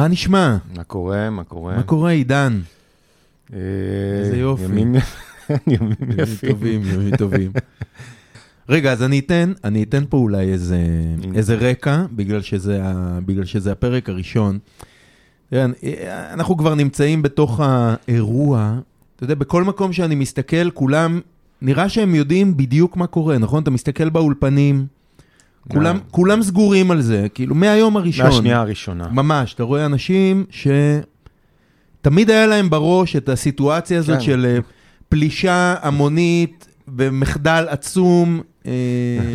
מה נשמע? מה קורה? מה קורה? מה קורה, עידן? אה, איזה יופי. ימים יפים. ימים טובים. רגע, אז אני אתן, אני אתן פה אולי איזה, איזה רקע, בגלל שזה, ה, בגלל שזה הפרק הראשון. אנחנו כבר נמצאים בתוך האירוע. אתה יודע, בכל מקום שאני מסתכל, כולם, נראה שהם יודעים בדיוק מה קורה, נכון? אתה מסתכל באולפנים, כולם, כולם סגורים על זה, כאילו, מהיום הראשון. מהשנייה הראשונה. ממש, אתה רואה אנשים שתמיד היה להם בראש את הסיטואציה הזאת כן. של אה, פלישה המונית ומחדל עצום, אה,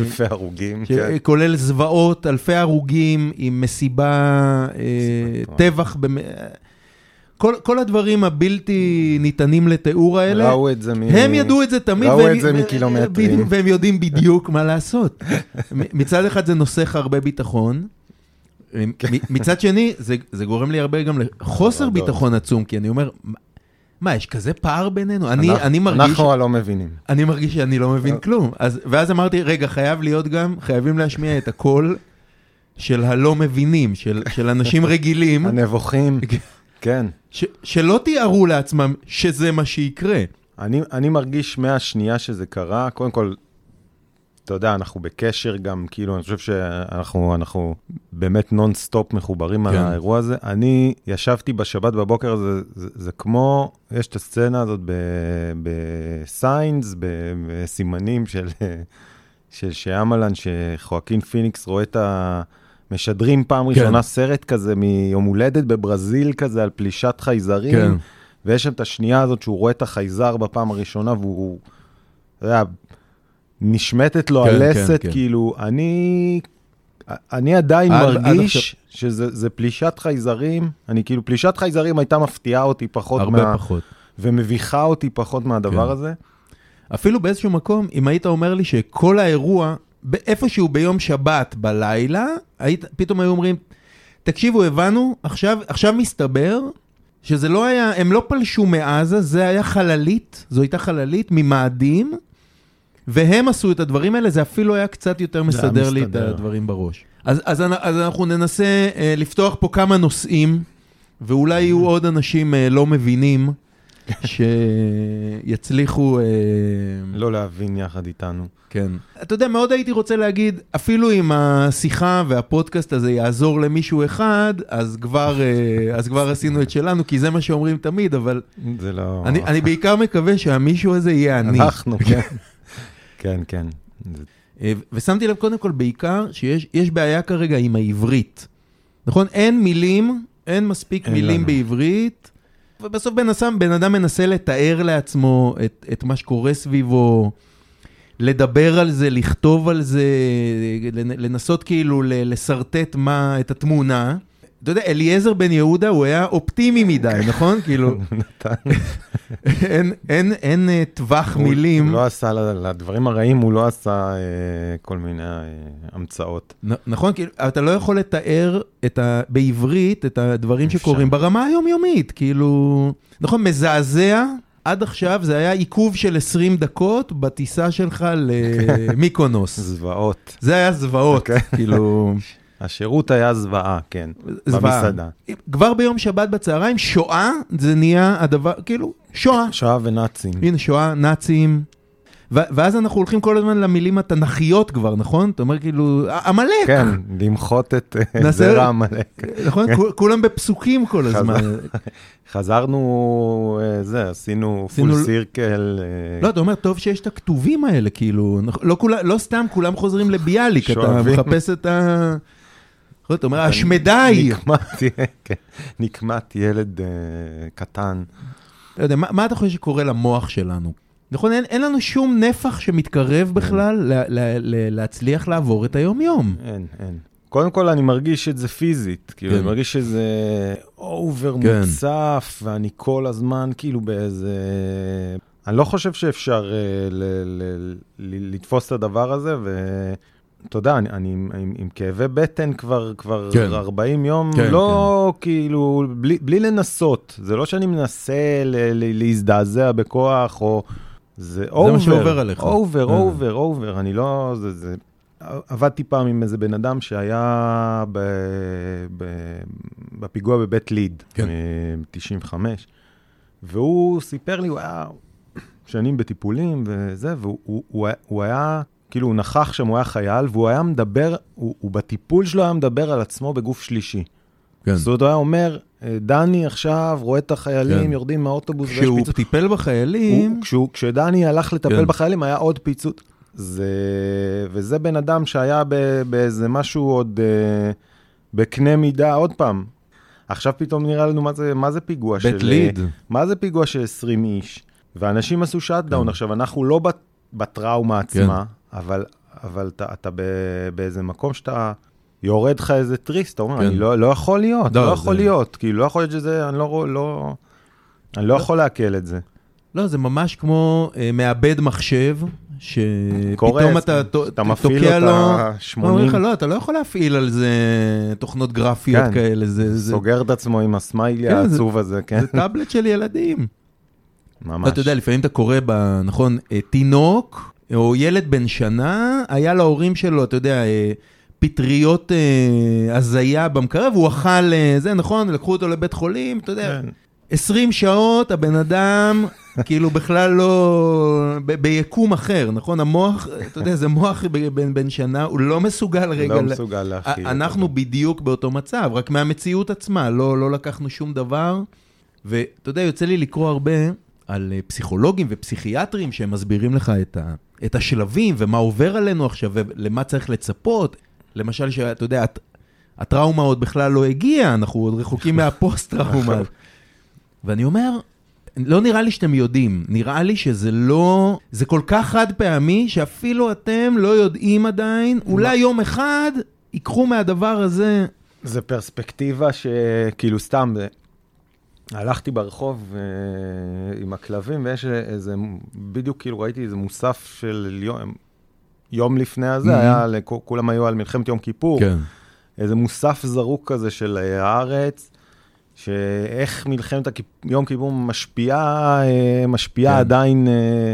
אלפי הרוגים, כן. שכולל זוועות, אלפי הרוגים עם מסיבה, אה. טבח, במ- כל, כל הדברים הבלתי ניתנים לתיאור האלה. ראו את זה מ... הם ידעו את זה תמיד, ראו והם- את זה מקילומטרים. והם יודעים בדיוק מה לעשות. מצד אחד זה נוסך הרבה ביטחון, מ- מצד שני זה, זה גורם לי הרבה גם לחוסר חרדות. ביטחון עצום, כי אני אומר, מה- יש כזה פער בינינו? אני, אנחנו- אני מרגיש... אנחנו הלא מבינים. אני מרגיש שאני לא מבין לא. כלום. אז, ואז אמרתי, רגע, חייב להיות גם, חייבים להשמיע את הקול של הלא מבינים, של, של אנשים רגילים, הנבוכים, כן. ש, שלא תיארו לעצמם שזה מה שיקרה. אני, אני מרגיש מהשנייה שזה קרה, קודם כל, אתה יודע, אנחנו בקשר גם, כאילו, אני חושב שאנחנו אנחנו באמת נונסטופ מחוברים כן. על האירוע הזה. אני ישבתי בשבת בבוקר, זה, זה, זה כמו, יש את הסצנה הזאת ב Signs, בסימנים של, של שאמלן, שחואקין פיניקס רואה את ה... משדרים פעם כן. ראשונה סרט כזה מיום הולדת בברזיל כזה על פלישת חייזרים. כן. ויש שם את השנייה הזאת שהוא רואה את החייזר בפעם הראשונה, והוא, אתה יודע, נשמטת לו כן, הלסת, כן, כן. כאילו, אני, אני עדיין עד- עד מרגיש שזה זה פלישת חייזרים, אני כאילו, פלישת חייזרים הייתה מפתיעה אותי פחות, הרבה מה, פחות. ומביכה אותי פחות מהדבר כן. הזה. אפילו באיזשהו מקום, אם היית אומר לי שכל האירוע, איפשהו ביום שבת בלילה, היית, פתאום היו אומרים, תקשיבו, הבנו, עכשיו, עכשיו מסתבר שזה לא היה, הם לא פלשו מעזה, זה היה חללית, זו הייתה חללית ממאדים, והם עשו את הדברים האלה, זה אפילו היה קצת יותר מסדר לי את. הדברים בראש. אז, אז, אז אנחנו ננסה אה, לפתוח פה כמה נושאים, ואולי יהיו עוד אנשים אה, לא מבינים, שיצליחו... אה, לא להבין יחד איתנו. כן. אתה יודע, מאוד הייתי רוצה להגיד, אפילו אם השיחה והפודקאסט הזה יעזור למישהו אחד, אז כבר, אה, אז כבר עשינו את שלנו, כי זה מה שאומרים תמיד, אבל זה לא... אני, אני בעיקר מקווה שהמישהו הזה יהיה אני. אנחנו, כן. כן, כן. זה- אה, ושמתי לב קודם כל בעיקר שיש יש בעיה כרגע עם העברית. נכון? אין מילים, אין מספיק אין מילים לנו. בעברית, ובסוף בן אדם, בן אדם מנסה לתאר לעצמו את, את מה שקורה סביבו, לדבר על זה, לכתוב על זה, לנ- לנסות כאילו לשרטט מה, את התמונה. אתה יודע, אליעזר בן יהודה הוא היה אופטימי מדי, נכון? כאילו. אין, אה, טווח מילים. הוא לא עשה, לדברים הרעים הוא לא עשה אה, כל מיני אה, המצאות. נכון, כאילו, אתה לא יכול לתאר. בעברית את הדברים. שקורים ברמה היומיומית, כאילו... נכון, מזעזע, עד עכשיו זה היה עיכוב של 20 דקות בטיסה שלך למיקונוס. זוועות. זה היה זוועות, אוקיי. כאילו... השירות היה זוועה, כן. זוועה. במסעדה. כבר ביום שבת בצהריים, שואה, זה נהיה הדבר, כאילו, שואה. שואה ונאצים. הנה, שואה, נאצים. ואז אנחנו הולכים כל הזמן למילים התנ"כיות כבר, נכון? אתה אומר כאילו, עמלק. כן, למחות את אה, זרע עמלק. נכון? כול- כולם בפסוקים כל הזמן. חזרנו, אה, זה, עשינו פול סירקל. אה, לא, אתה אומר, טוב שיש את הכתובים האלה, כאילו, לא, לא סתם כולם חוזרים לביאליק, אתה. מחפש את ה... אתה אומר, השמדי. נקמת, כן, נקמת ילד אה, קטן. לא יודע, מה, אתה חושב שקורה למוח שלנו? נכון, אין, אין לנו שום נפח שמתקרב בכלל ל, ל, ל, להצליח לעבור את היום-יום. אין, אין. קודם כל, אני מרגיש את זה פיזית. כאילו, כן. אני מרגיש שזה אובר כן. מוצף, ואני כל הזמן כאילו באיזה... אני לא חושב שאפשר אה, ל- ל- ל- לתפוס את הדבר הזה, ואתה יודע, אני, אני עם, עם, עם כאבי בטן כבר, כבר כן. 40 יום, כן, לא כאילו, בלי, בלי לנסות. זה לא שאני מנסה ל, ל, להזדעזע בכוח, או... זה over. מה שעובר עליך. over. over, over. אני לא... זה, זה עבדתי פעם עם איזה בן אדם שהיה ב, ב, בפיגוע בבית ליד, כן. ב-95, והוא סיפר לי, הוא היה שנים בטיפולים וזה, והוא הוא, הוא, הוא היה, כאילו, הוא נכח שם, הוא היה חייל, והוא היה מדבר, הוא, הוא בטיפול שלו היה מדבר על עצמו בגוף שלישי. כן. זאת אומרת, הוא היה אומר, "אה, דני עכשיו רואה את החיילים כן. יורדים מהאוטובוס כשהוא פיצוץ. טיפל בחיילים, הוא, כשהוא, כשדני הלך לטפל כן. בחיילים, היה עוד פיצוץ. זה, וזה בן אדם שהיה ב, באיזה משהו עוד אה, בקנה מידה, עוד פעם. עכשיו פתאום נראה לנו מה זה, מה זה פיגוע של... בית ליד. מה זה פיגוע של 20 איש? ואנשים עשו shutdown. כן. עכשיו, אנחנו לא בת- בטראומה עצמה, אבל, אבל אתה, אתה באיזה מקום שאתה... יורד לך איזה תריס, אתה אומר, כן. אני לא, לא יכול להיות, לא, לא, יכול זה- להיות, כאילו, לא יכול להיות שזה, אני לא, לא, אני לא יכול לעכל את זה. לא, זה ממש כמו אה, מעבד מחשב, שפתאום אתה ת- אתה מפעיל תוקע לו... אותה אומרים לך, 80, לא, אתה לא יכול להפעיל על זה תוכנות גרפיות כן. כאלה, זה זה- סוגר את עצמו עם הסמיילי כן, זה- העצוב הזה, כן? זה טאבלט של ילדים. ממש. אתה יודע, לפעמים אתה קורא, ב- נכון, אה, תינוק או ילד בן שנה, היה להורים שלו, אתה יודע, אה, פטריות אה, הזיה במקרר, והוא אכל אה, זה, נכון? לקחו אותו לבית חולים, אתה יודע, כן. 20 שעות הבן אדם כאילו בכלל לא, ב- ביקום אחר, נכון? המוח, אתה יודע, זה מוח בן, בן שנה, הוא לא מסוגל רגע, לא מסוגל להכיל. אנחנו בדיוק באותו מצב, רק מהמציאות עצמה, לא, לא לקחנו שום דבר. ואתה יודע, יוצא לי לקרוא הרבה על אה, פסיכולוגים ופסיכיאטרים שהם מסבירים לך את, ה, את השלבים ומה עובר עלינו עכשיו ולמה צריך לצפות. למשל, שאתה יודע, הט- הטראומה עוד בכלל לא הגיעה, אנחנו עוד רחוקים מהפוסט-טראומה. נכון. ואני אומר, לא נראה לי שאתם יודעים, נראה לי שזה לא, זה כל כך חד פעמי, שאפילו אתם לא יודעים עדיין, אולי יום אחד ייקחו מהדבר הזה. זה פרספקטיבה שכאילו סתם, הלכתי ברחוב אה, עם הכלבים ויש איזה, בדיוק כאילו ראיתי איזה מוסף של יום, יום לפני הזה, Mhm. היה, כולם היו על מלחמת יום כיפור. כן. איזה מוסף זרוק כזה של אה, הארץ, שאיך מלחמת הכיפ- יום כיפור משפיעה, אה, משפיעה כן. עדיין אה,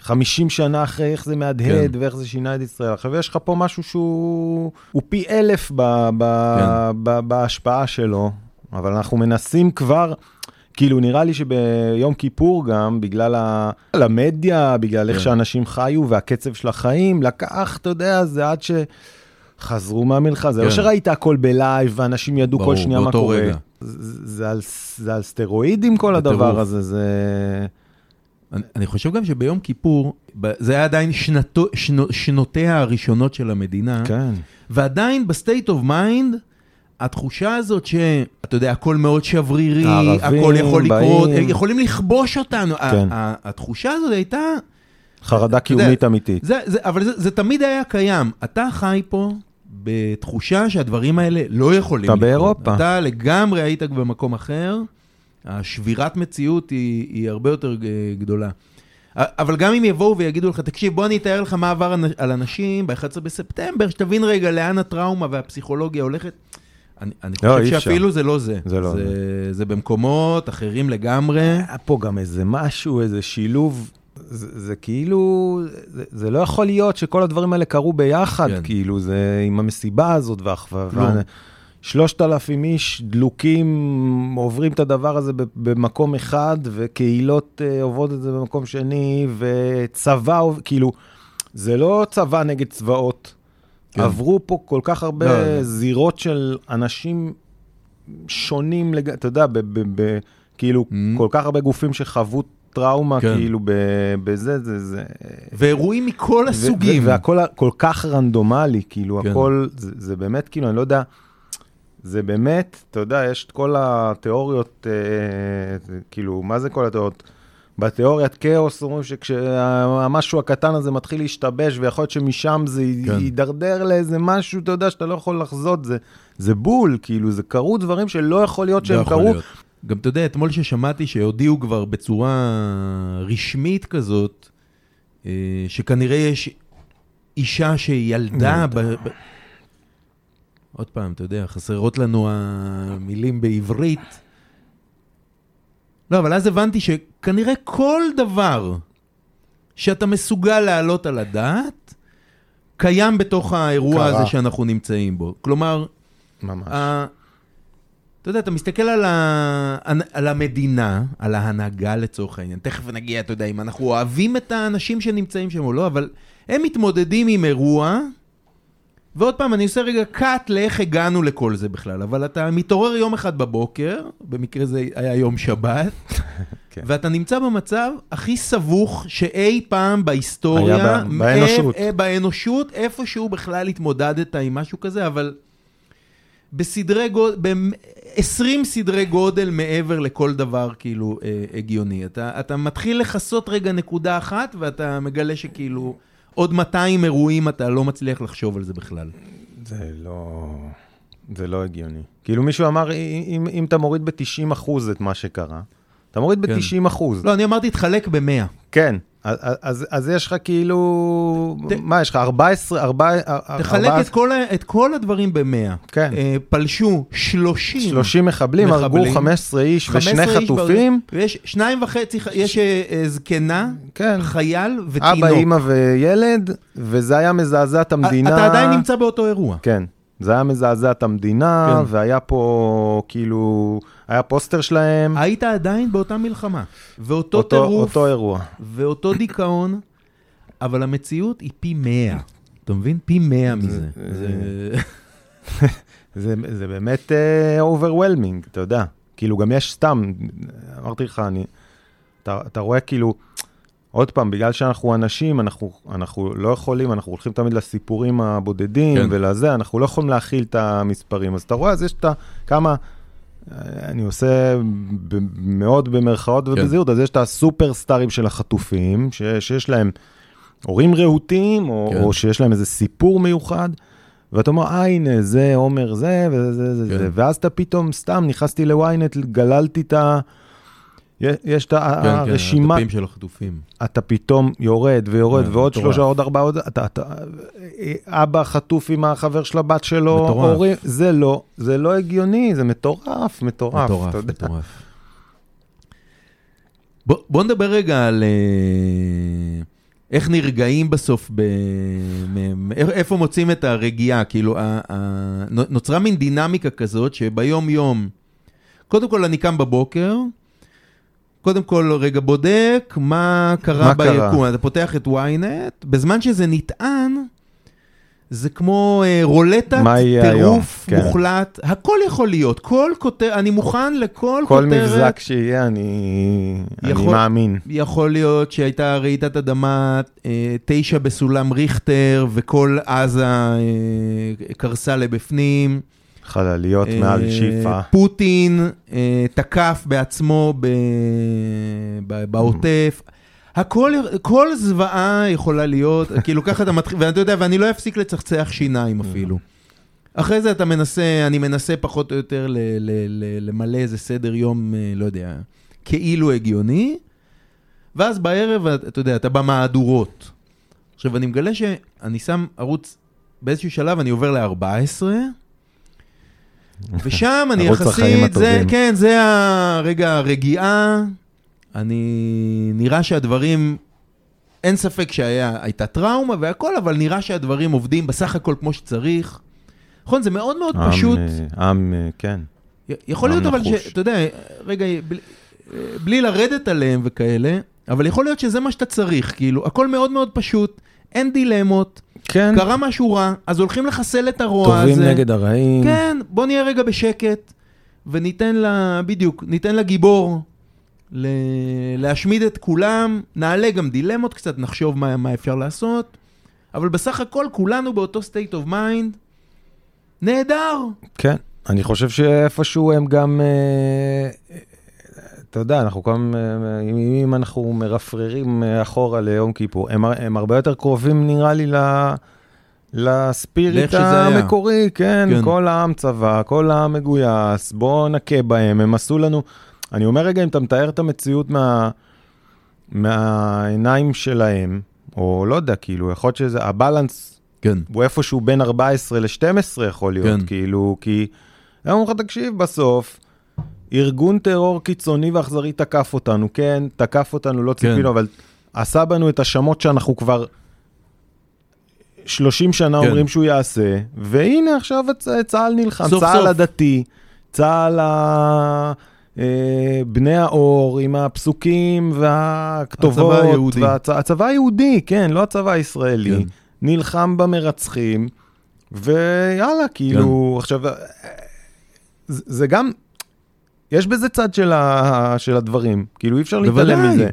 50 שנה אחרי איך זה מהדהד כן. ואיך זה שינה את ישראל. עכשיו יש לך פה משהו שהוא הוא פי אלף ב, ב, כן. ב, בהשפעה שלו, אבל אנחנו מנסים כבר... כאילו, נראה לי שביום כיפור גם, בגלל ה- המדיה, בגלל איך כן. שאנשים חיו והקצב של החיים, לקח, אתה יודע, זה עד שחזרו מהמלחמה. זה לא כן. שראית הכל בלייב ואנשים ידעו ברור, כל שנייה מה קורה. רגע. זה, זה, על, זה על סטרואידים כל הדבר. הזה, זה... אני, אני חושב גם שביום כיפור, זה היה עדיין שנתו, שנו, שנותיה הראשונות של המדינה, כן. ועדיין ב state of mind, התחושה הזאת שאתה יודע, הכל מאוד שברירי, הערבים הכל יכול לקרות. הם יכולים לכבוש אותנו. כן. התחושה הזאת הייתה, חרדה יודע, קיומית אמיתית. זה, זה, אבל זה, זה תמיד היה קיים. אתה חי פה בתחושה שהדברים האלה לא יכולים אתה לקרות. באירופה. אתה לגמרי היית במקום אחר, השבירת מציאות היא, היא הרבה יותר ג- גדולה. אבל גם אם יבואו ויגידו לך, תקשיב, בוא אני אתאר לך מה עבר על אנשים ב-11 בספטמבר, שתבין רגע לאן הטראומה והפסיכולוגיה הולכת. אני, אני לא, חושב. שאפילו זה לא זה. זה לא זה. זה במקומות אחרים לגמרי. היה פה גם איזה משהו, איזה שילוב, זה, זה כאילו, זה, זה לא יכול להיות שכל הדברים האלה קרו ביחד, כן. כאילו, זה עם המסיבה הזאת. כלום. שלושת אלפים איש דלוקים עוברים את הדבר הזה במקום אחד, וקהילות אה, עוברות את זה במקום שני, וצבא, כאילו, זה לא צבא נגד צבאות. כן. עברו פה כל כך הרבה לא, זה- זירות של אנשים שונים, לג... אתה יודע, ב- ב- ב- כאילו, Mm. כל כך הרבה גופים שחוו טראומה, כן. כאילו, ב- בזה, זה, זה... ואירועים מכל ו- הסוגים. ו- והכל כל כך רנדומלי, כאילו, כן. הכל, זה, זה באמת, כאילו, אני לא יודע, זה באמת, אתה יודע, יש את כל התיאוריות, אה, זה, כאילו, מה זה כל התיאוריות? בתיאוריית כאוס אומרים שכשהמשהו הקטן הזה מתחיל להשתבש, ויכול להיות שמשם זה כן. יידרדר לאיזה משהו, אתה יודע, שאתה לא יכול לחזות, זה, זה בול, כאילו, זה קרו דברים שלא יכול להיות לא שהם יכול קרו. להיות. גם אתה יודע, אתמול ששמעתי שהודיעו כבר בצורה רשמית כזאת, אה, שכנראה יש אישה שילדה ב... ב... עוד פעם, אתה יודע, חסרות לנו המילים בעברית. לא, אבל אז הבנתי שכנראה כל דבר שאתה מסוגל להעלות על הדעת, קיים בתוך האירוע קרה. הזה שאנחנו נמצאים בו. כלומר, ממש. ה- אתה יודע, אתה מסתכל על, ה... על המדינה, על ההנהגה לצורך העניין, תכף נגיע, אתה יודע, אם אנחנו אוהבים את האנשים שנמצאים שם או לא, אבל הם מתמודדים עם אירוע, ועוד פעם, אני עושה רגע קאט לאיך הגענו לכל זה בכלל, אבל אתה מתעורר יום אחד בבוקר, במקרה זה היה יום שבת, כן. ואתה נמצא במצב הכי סבוך שאי פעם בהיסטוריה, היה ב- באנושות. אה, אה, באנושות, איפשהו בכלל התמודדת עם משהו כזה, אבל בסדרי גודל, ב-20 סדרי גודל מעבר לכל דבר כאילו אה, הגיוני. אתה, אתה מתחיל לכסות רגע נקודה אחת, ואתה מגלה שכאילו עוד 200 אירועים אתה לא מצליח לחשוב על זה בכלל. זה לא... זה לא הגיוני. כאילו מישהו אמר, אם, אם אתה מוריד ב-90% את מה שקרה, אתה מוריד כן. ב-90%. לא, אני אמרתי, תחלק ב-100. כן, אז, אז, אז יש לך כאילו... ת- מה, יש לך 14... 4, תחלק את כל, את כל הדברים ב-100. כן. אה, פלשו 30. 30 מחבלים, הרגו מחבלים. 15 איש 15 ושני איש חטופים. בעוד- ויש שניים וחצי, ח- יש אה, אה, זקנה, כן. חייל ותינוק. אבא, אימא וילד, וזה היה מזעזע את המדינה. אתה עדיין נמצא באותו אירוע. כן. זה היה מזעזע את המדינה, כן. והיה פה כאילו, היה פוסטר שלהם, היית עדיין באותה מלחמה, ואותו אותו, טירוף, אותו אירוע. ואותו דיכאון, אבל המציאות היא פי מאה. אתה מבין? פי מאה מזה. זה- זה, זה באמת uh, overwhelming, אתה יודע. כאילו, גם יש סתם, אמרתי לך, אני, אתה, אתה רואה כאילו, עוד פעם, בגלל שאנחנו אנשים, אנחנו, אנחנו לא יכולים, אנחנו הולכים תמיד לסיפורים הבודדים כן. כן. ולזה, אנחנו לא יכולים להכיל את המספרים. אז אתה רואה, אז יש את. כמה... אני עושה ב- מאוד במרכאות ובזהירות, אז יש את הסופרסטארים של החטופים, ש, שיש להם הורים רהוטים, או, כן. כן. או שיש להם איזה סיפור מיוחד, ואתה אומר, אה, הנה, זה עומר זה, וזה זה זה, כן. זה, ואז אתה פתאום, סתם, נכנסתי לוויינט, גללתי את ה... יש- את ה- כן, כן, הרשימה, הדפים של החטופים. אתה פתאום יורד ויורד, כן, ועוד. שלושה, עוד ארבעה, עוד... אבא חטוף עם החבר של הבת שלו. הורים, זה לא, זה לא הגיוני, זה מטורף, מטורף, מטורף. מטורף. בוא, נדבר רגע על אה, איך נרגעים בסוף, ב, איפה מוצאים את הרגיעה, כאילו, ה, ה, נוצרה מין דינמיקה כזאת שביום יום, קודם כל אני קם בבוקר, קודם כל רגע בודק מה קרה מה קרה? ביקום, אתה פותח את ynet, בזמן שזה נטען, זה כמו אה, רולטת? טירוף כן. מוחלט, הכל יכול להיות, כל כותר, אני מוכן לכל כל כותרת. מבזק שיהיה, אני, אני יכול- מאמין. יכול להיות שהייתה רעידת אדמה אה, תשע בסולם ריכטר, וכל עזה אה, קרסה לבפנים. חלליות מעל אה, שיפה. פוטין אה, תקף בעצמו ב- ב- בעוטף. הכל, כל זוועה יכולה להיות, כאילו ככה אתה מתחיל, ואתה יודע, ואני לא אפסיק לצחצח שיניים אפילו. אחרי זה אתה מנסה, אני מנסה פחות או יותר ל, ל, ל, למלא איזה סדר יום, אה, לא יודע, כאילו הגיוני, ואז בערב, אתה יודע, אתה במהדורות. עכשיו, אני מגלה שאני שם ערוץ, באיזשהו שלב אני עובר ל-14, ושם אני יחסית, זה. כן, זה הרגע הרגיעה. אני, נראה שהדברים, אין ספק שהייתה טראומה והכל, אבל נראה שהדברים עובדים בסך הכל כמו שצריך. נכון, זה מאוד מאוד עם, פשוט. אה, עם, אה, כן. י- יכול להיות עם אבל נחוש. שאתה יודע, רגע, בלי, בלי לרדת עליהם וכאלה, אבל יכול להיות שזה מה שאתה צריך, כאילו, הכל מאוד מאוד פשוט, אין דילמות, כן, קרה משהו רע, אז הולכים לחסל את הרוע הזה. טובים נגד הרעים. כן, בוא נהיה רגע בשקט, וניתן לה, בדיוק, ניתן לגיבור ל... להשמיד את כולם, נעלה גם דילמות קצת, נחשוב מה, מה אפשר לעשות, אבל בסך הכל כולנו באותו state of mind, נהדר. כן, אני חושב שאיפשהו הם גם, אה, אתה יודע, אנחנו גם, אם, אנחנו מרפררים אה, אחורה ליום כיפור, הם, הם הרבה יותר קרובים נראה לי ל... לספיריט. המקורי, כן, כן. כל העם צבא, כל העם מגויס, בואו נכה בהם, הם עשו לנו, אני אומר רגע, אם אתה מתאר את המציאות מה, מהעיניים שלהם, או לא יודע, כאילו, יכול להיות שזה, הבלנס כן. הוא איפשהו בין 14 ל-12 יכול להיות. כן. כאילו, כי... הם אומרים לך, תקשיב, בסוף, ארגון טרור קיצוני ואכזרי תקף אותנו, כן, תקף אותנו, לא כן. ציפינו, אבל עשה בנו את השמות שאנחנו כבר 30 שנה כן. אומרים שהוא יעשה, והנה עכשיו צה"ל נלחם, סוף צה"ל סוף. הדתי, צה"ל ה... אה, בני האור עם הפסוקים והכתובות, הצבא היהודי. והצ... הצבא היהודי, כן, לא הצבא הישראלי, כן. נלחם במרצחים, ויאללה, כאילו, עכשיו, אה, זה, זה גם, יש בזה צד של, ה... של הדברים, כאילו אי אפשר להתעלם. מזה.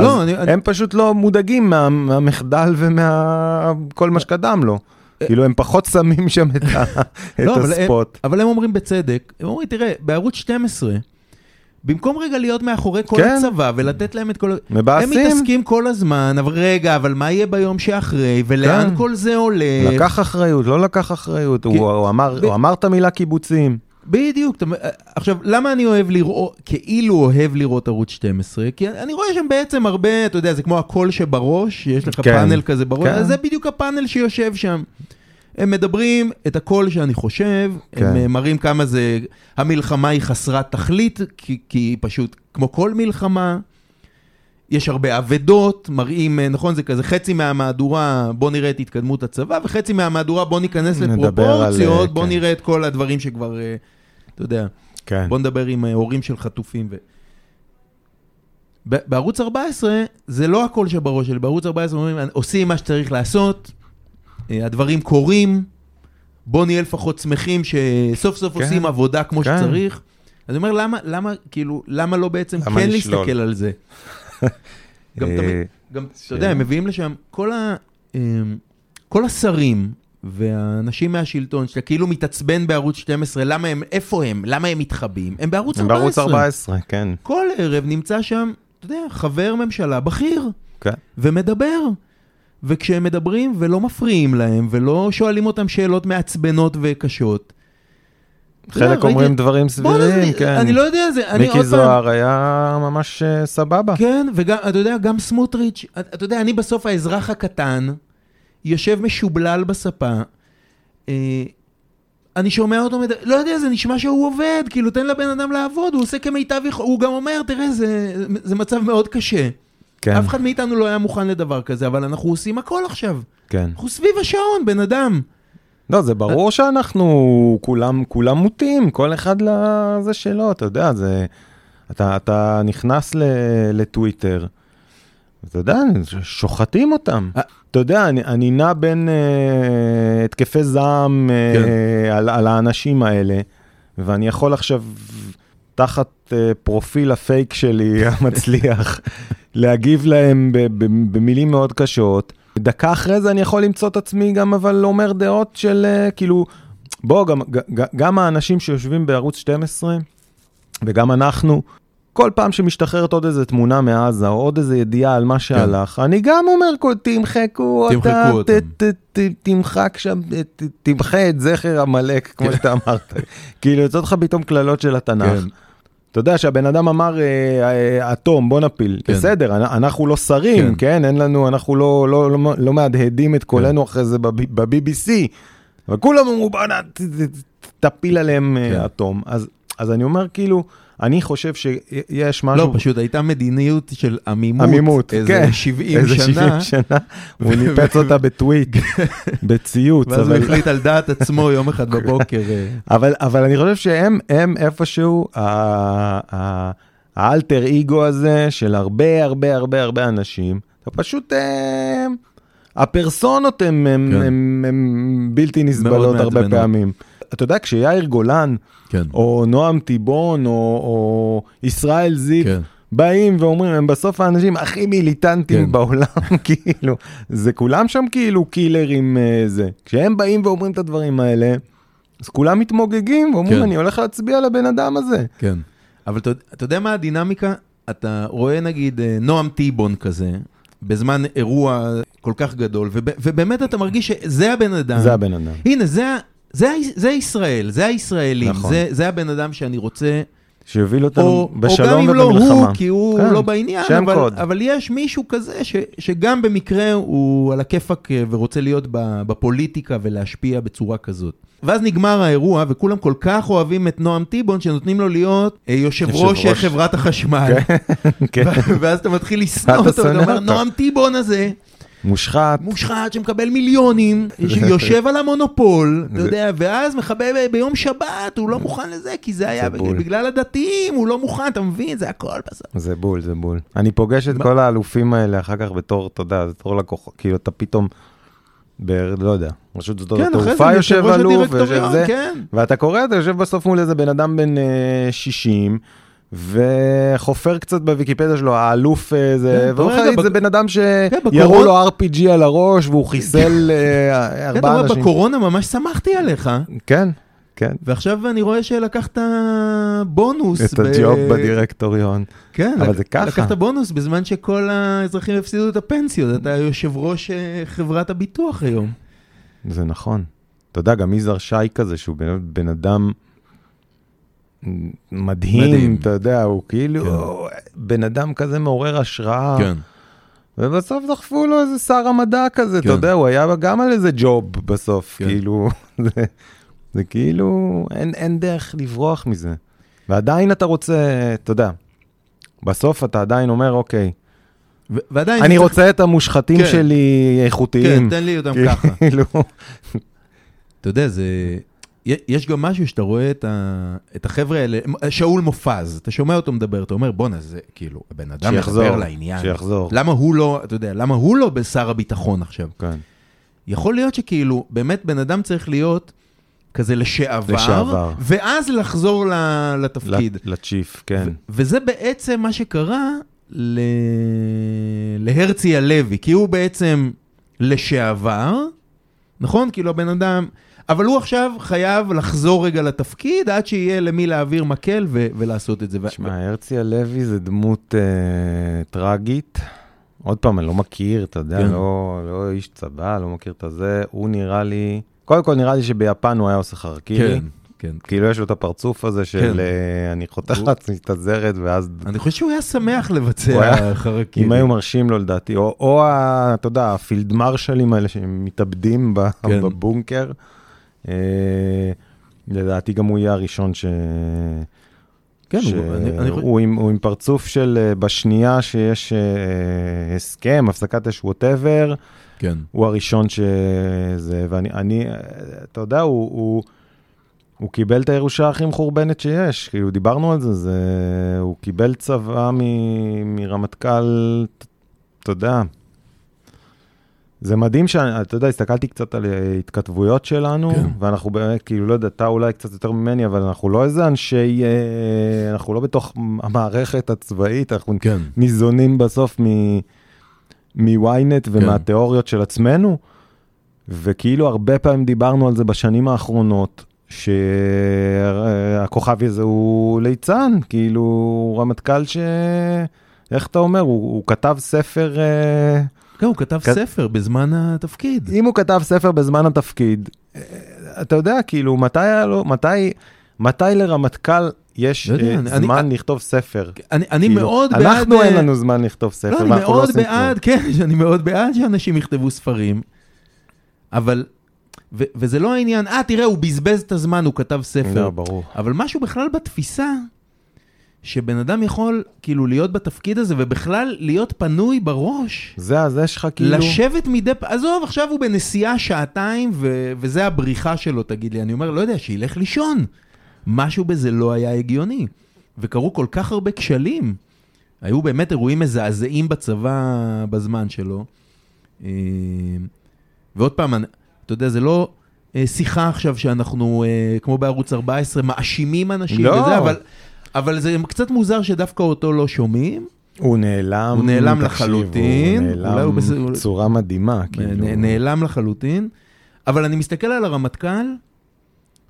לא, אני- הם פשוט לא מודאגים מה, מהמחדל ומכל מה שקדם לו. כאילו, הם פחות שמים שם את, ה, את לא, אבל הם- הספוט. אבל הם אומרים בצדק, הם אומרים, תראה, בערוץ 12, במקום רגע להיות מאחורי כל כן. הצבא ולתת להם את כל... ה- הם מבאסים, מתעסקים כל הזמן, אבל רגע, אבל מה יהיה ביום שאחרי, ולאן כן. כל זה הולך? לקח אחריות, לא לקח אחריות, כן. הוא, הוא, אמר, ב- הוא אמר את המילה קיבוצים. בדיוק. אתה- עכשיו, למה אני אוהב לראות, כאילו אוהב לראות ערוץ 12? כי אני רואה שם בעצם הרבה, אתה יודע, זה כמו הקול שבראש, יש לך כן. פאנל כזה בראש, כן. אז זה בדיוק הפאנל שיושב שם. הם מדברים את הקול שאני חושב, כן. הם אה, מראים כמה זה, המלחמה היא חסרת תכלית, כי, כי היא פשוט, כמו כל מלחמה, יש הרבה אבדות, מראים, אה, נכון, זה כזה חצי מהמהדורה, בוא נראה את התקדמות הצבא, וחצי מהמהדורה, בוא ניכנס לפרופורציות, על, בוא כן. נראה את כל הדברים שכבר, אה, אתה יודע. כן. בוא נדבר עם אה, הורים של חטופים. ו... בערוץ 14 זה לא הכל שבראש שלי, בערוץ 14 אומרים, עושים מה שצריך לעשות, אה, הדברים קורים, בוא נהיה לפחות שמחים שסוף סוף כן. עושים עבודה כמו כן. שצריך. אז אני אומר, למה, למה, כאילו, למה לא בעצם למה כן לשלול? להסתכל על זה? גם אה, גם, אתה יודע, הם מביאים לשם, כל, ה, כל השרים והאנשים מהשלטון, שאתה כאילו מתעצבן בערוץ 12, למה הם, איפה הם? למה הם מתחבאים? הם בערוץ הם 14. בערוץ 14, כן. כל ערב נמצא שם, אתה יודע, חבר ממשלה בכיר, כן. ומדבר. וכשהם מדברים ולא מפריעים להם, ולא שואלים אותם שאלות מעצבנות וקשות. חלק אומרים דברים סבירים, כן. אני לא יודע, זה, אני עוד מיקי פעם... זוהר היה ממש אה, סבבה. כן, וגם, אתה יודע, גם סמוטריץ', אתה יודע, אני בסוף האזרח הקטן, יושב משובלל בספה, אה, אני שומע אותו, מד... לא יודע, זה נשמע שהוא עובד, כאילו, תן לבן אדם לעבוד, הוא עושה כמיטב יכול, הוא גם אומר, תראה, זה, זה מצב מאוד קשה. כן, אף אחד מאיתנו לא היה מוכן לדבר כזה, אבל אנחנו עושים הכל עכשיו. כן. אנחנו סביב השעון, בן אדם. לא, זה ברור שאנחנו כולם, כולם מוטים, כל אחד לזה שלו, אתה יודע, זה... אתה, אתה נכנס ל, לטוויטר, אתה יודע, שוחטים אותם. אה. אתה יודע, אני, אני נע בין אה, התקפי זעם אה, כן. על, על האנשים האלה, ואני יכול עכשיו, תחת אה, פרופיל הפייק שלי המצליח, להגיב להם ב, ב, במילים מאוד קשות. דקה אחרי זה אני יכול למצוא את עצמי גם אבל אומר דעות של אה, כאילו, בוא, גם, ג- גם האנשים שיושבים בערוץ 12 וגם אנחנו, כל פעם שמשתחררת עוד איזה תמונה מעזה או עוד איזה ידיעה על מה שהלך, אני גם אומר, תמחקו תמחקו אותה, אותם. ת- ת- ת- תמחק שם, ת- תמחה את זכר עמלק, כמו שאתה אמרת. כאילו, יוצאות לך פתאום קללות של התנ"ך. כן. אתה יודע שהבן אדם אמר אה, אה, אטום בוא נפיל כן. בסדר אנ- אנחנו לא שרים כן. כן אין לנו אנחנו לא לא לא, לא מהדהדים את קולנו אחרי זה ב-BBC אבל כולם אמרו בוא נ- ת- ת- תפיל עליהם אה, כן. אטום אז אז אני אומר כאילו אני חושב שיש משהו לא, פשוט הייתה מדיניות של עמימות. עמימות איזה כן 70 איזה שנה. 70 שנה הוא ניפץ אותה בטוויט בציוץ ואז הוא אבל החליט על דעת עצמו יום אחד בבוקר. אה, אבל, אבל אני חושב שהם הם איפשהו האלטר אגו הזה של הרבה הרבה הרבה הרבה אנשים, אתה פשוט, אה, הפרסונות הם, הם, כן. בלתי נסבלות הרבה. פעמים. אתה יודע, כשיאיר גולן, כן. או נועם טיבון, או, או ישראל זיו, כן. באים ואומרים, הם בסוף האנשים הכי מיליטנטים כן. בעולם, כאילו, זה כולם שם כאילו קילרים אה, זה. כשהם באים ואומרים את הדברים האלה, אז כולם מתמוגגים ואומרים, כן. אני הולך להצביע לבן אדם הזה. כן. אבל אתה, אתה יודע מה הדינמיקה? אתה רואה נגיד אה, נועם טיבון כזה, בזמן אירוע כל כך גדול, וב, ובאמת אתה מרגיש שזה הבן אדם. זה הבן אדם. הנה, זה, זה, זה ישראל, זה הישראלים, נכון. זה, זה הבן אדם שאני רוצה, שיוביל אותנו או, או בשלום גם אם לא ובמלחמה. הוא, כי הוא כן, לא בעניין, אבל, קוד. אבל יש מישהו כזה ש, שגם במקרה הוא על הכיפאק אה, ורוצה להיות בפוליטיקה ולהשפיע בצורה כזאת. ואז נגמר האירוע, וכולם כל כך אוהבים את נועם טיבון, שנותנים לו להיות אה, יושב יושב ראש. חברת החשמל. כן. ואז אתה מתחיל לשנוא אותו, שונא אתה אומר. נועם טיבון הזה, מושחת. מושחת שמקבל מיליונים, שיושב על המונופול, אתה יודע, ואז ב- ביום שבת, הוא לא מוכן לזה, כי זה היה. בגלל הדתיים, הוא לא מוכן, אתה מבין? זה הכל בסוף. זה בול, זה בול. אני פוגש את כל האלופים האלה אחר כך בתור, אתה יודע, בתור לקוחות, כאילו אתה פתאום, ב- לא יודע, רשות שדות כן, התעופה יושב אלוף, ויושב הדירקטוריון, זה, כן. ואתה קורא, אתה יושב בסוף מול איזה בן אדם בן אה, 60, וחופר קצת בוויקיפדיה שלו, האלוף אה, זה, כן, לך, רגע, זה בן אדם כן, שירו בקורונה- לו RPG על הראש, והוא חיסל אה, כן, ארבעה אנשים. בקורונה ממש שמחתי עליך, כן, כן. ועכשיו אני רואה שלקחת בונוס. את ב- הג'וב בדירקטוריון. כן, אבל לק- זה ככה. לקחת בונוס בזמן שכל האזרחים הפסידו את הפנסיות, אתה יושב ראש אה, חברת הביטוח היום. זה נכון. אתה יודע, גם יזהר שי כזה, שהוא בן, בן אדם מדהים, מדהים. אתה יודע, הוא כאילו כן. בן אדם כזה מעורר השראה. כן. ובסוף דחפו לו איזה שר המדע כזה, כן. אתה יודע, הוא היה גם על איזה ג'וב בסוף, כן. כאילו, זה, זה כאילו, אין, אין דרך לברוח מזה. ועדיין אתה רוצה, אתה יודע, בסוף אתה עדיין אומר, אוקיי, ו- ועדיין... אני צריך- רוצה את המושחתים כן. שלי כן, איכותיים. תן לי אותם ככה. כאילו, אתה יודע, זה... יש גם משהו שאתה רואה את, ה... את החבר'ה האלה, שאול מופז, אתה שומע אותו מדבר, אתה אומר, בואנה, זה כאילו, הבן אדם שיחזור, מדבר לעניין. שיחזור. למה הוא לא, אתה יודע, למה הוא לא בשר הביטחון עכשיו? כן. יכול להיות שכאילו, באמת בן אדם צריך להיות כזה לשעבר, לשעבר. ואז לחזור ל- לתפקיד. לצ'יף, כן. ו- וזה בעצם מה שקרה ל... להרצי הלוי, כי הוא בעצם לשעבר, נכון? כאילו הבן אדם, אבל הוא עכשיו חייב לחזור רגע לתפקיד עד שיהיה למי להעביר מקל ו- ולעשות את זה. תשמע, הרצי הלוי זה דמות אה, טרגית. עוד פעם, אני לא מכיר, אתה יודע, כן. לא, לא איש צבא, לא מכיר את הזה. הוא נראה לי, קודם כל נראה לי שביפן הוא היה עושה חרקירי. כן, כן. כאילו יש לו את הפרצוף הזה של כן. אה, אני חותך הוא- לעצמי את הזרת, ואז אני חושב שהוא היה שמח לבצע היה- חרקירי. אם היו מרשים לו לדעתי, או, או אתה יודע, הפילד מרשלים האלה שהם מתאבדים ב- כן. בבונקר. אה, לדעתי גם הוא יהיה הראשון ש... כן, הוא- אני- אני שהוא עם, הוא עם פרצוף של אה, בשנייה שיש אה, הסכם, הפסקת אש, ווטאבר, כן. הוא הראשון שזה, ואני, אני, אתה יודע, הוא, הוא, הוא קיבל את הירושה הכי מחורבנת שיש, כאילו דיברנו על זה, זה הוא קיבל צבא מ, מרמטכ"ל, אתה יודע. זה מדהים שאתה יודע, הסתכלתי קצת על התכתבויות שלנו, כן. ואנחנו באמת, כאילו, לא יודע, אתה אולי קצת יותר ממני, אבל אנחנו לא איזה אנשי, אה, אנחנו לא בתוך המערכת הצבאית, אנחנו כן. ניזונים בסוף מ-ynet ומהתיאוריות של עצמנו, וכאילו הרבה פעמים דיברנו על זה בשנים האחרונות, שהכוכבי הזה הוא ליצן, כאילו רמטכ"ל ש... איך אתה אומר? הוא, הוא כתב ספר... אה, כן, הוא כתב כת- ספר בזמן התפקיד. אם הוא כתב ספר בזמן התפקיד, אה, אתה יודע, כאילו, מתי היה לו, מתי, מתי לרמטכ"ל יש לא יודע, אה, אני- אני- זמן לכתוב ספר? אני אני כאילו, מאוד בעד... אנחנו אין אה, לנו זמן לכתוב ספר, לא, אני לא מאוד עושים בעד, כן, אני מאוד בעד שאנשים יכתבו ספרים, אבל, ו- וזה לא העניין, אה, תראה, הוא בזבז את הזמן, הוא כתב. ספר. לא, ברור. אבל משהו בכלל בתפיסה, שבן אדם יכול כאילו להיות בתפקיד הזה, ובכלל להיות פנוי בראש. זה, אז יש לך כאילו... לשבת מדי פעם, עזוב, עכשיו הוא בנסיעה שעתיים, ו- וזה הבריחה שלו, תגיד לי. אני אומר, לא יודע, שילך לישון. משהו בזה לא היה הגיוני. וקרו כל כך הרבה כשלים. היו באמת אירועים מזעזעים בצבא בזמן שלו. אה, ועוד פעם, אתה יודע, זה לא אה, שיחה עכשיו שאנחנו, אה, כמו בערוץ 14, מאשימים אנשים לא. וזה, אבל... אבל זה קצת מוזר שדווקא אותו לא שומעים. הוא נעלם, הוא נעלם תקשיב, לחלוטין, הוא הוא נעלם בצורה מדהימה, כאילו. נ- נעלם לחלוטין, אבל אני מסתכל על הרמטכ"ל,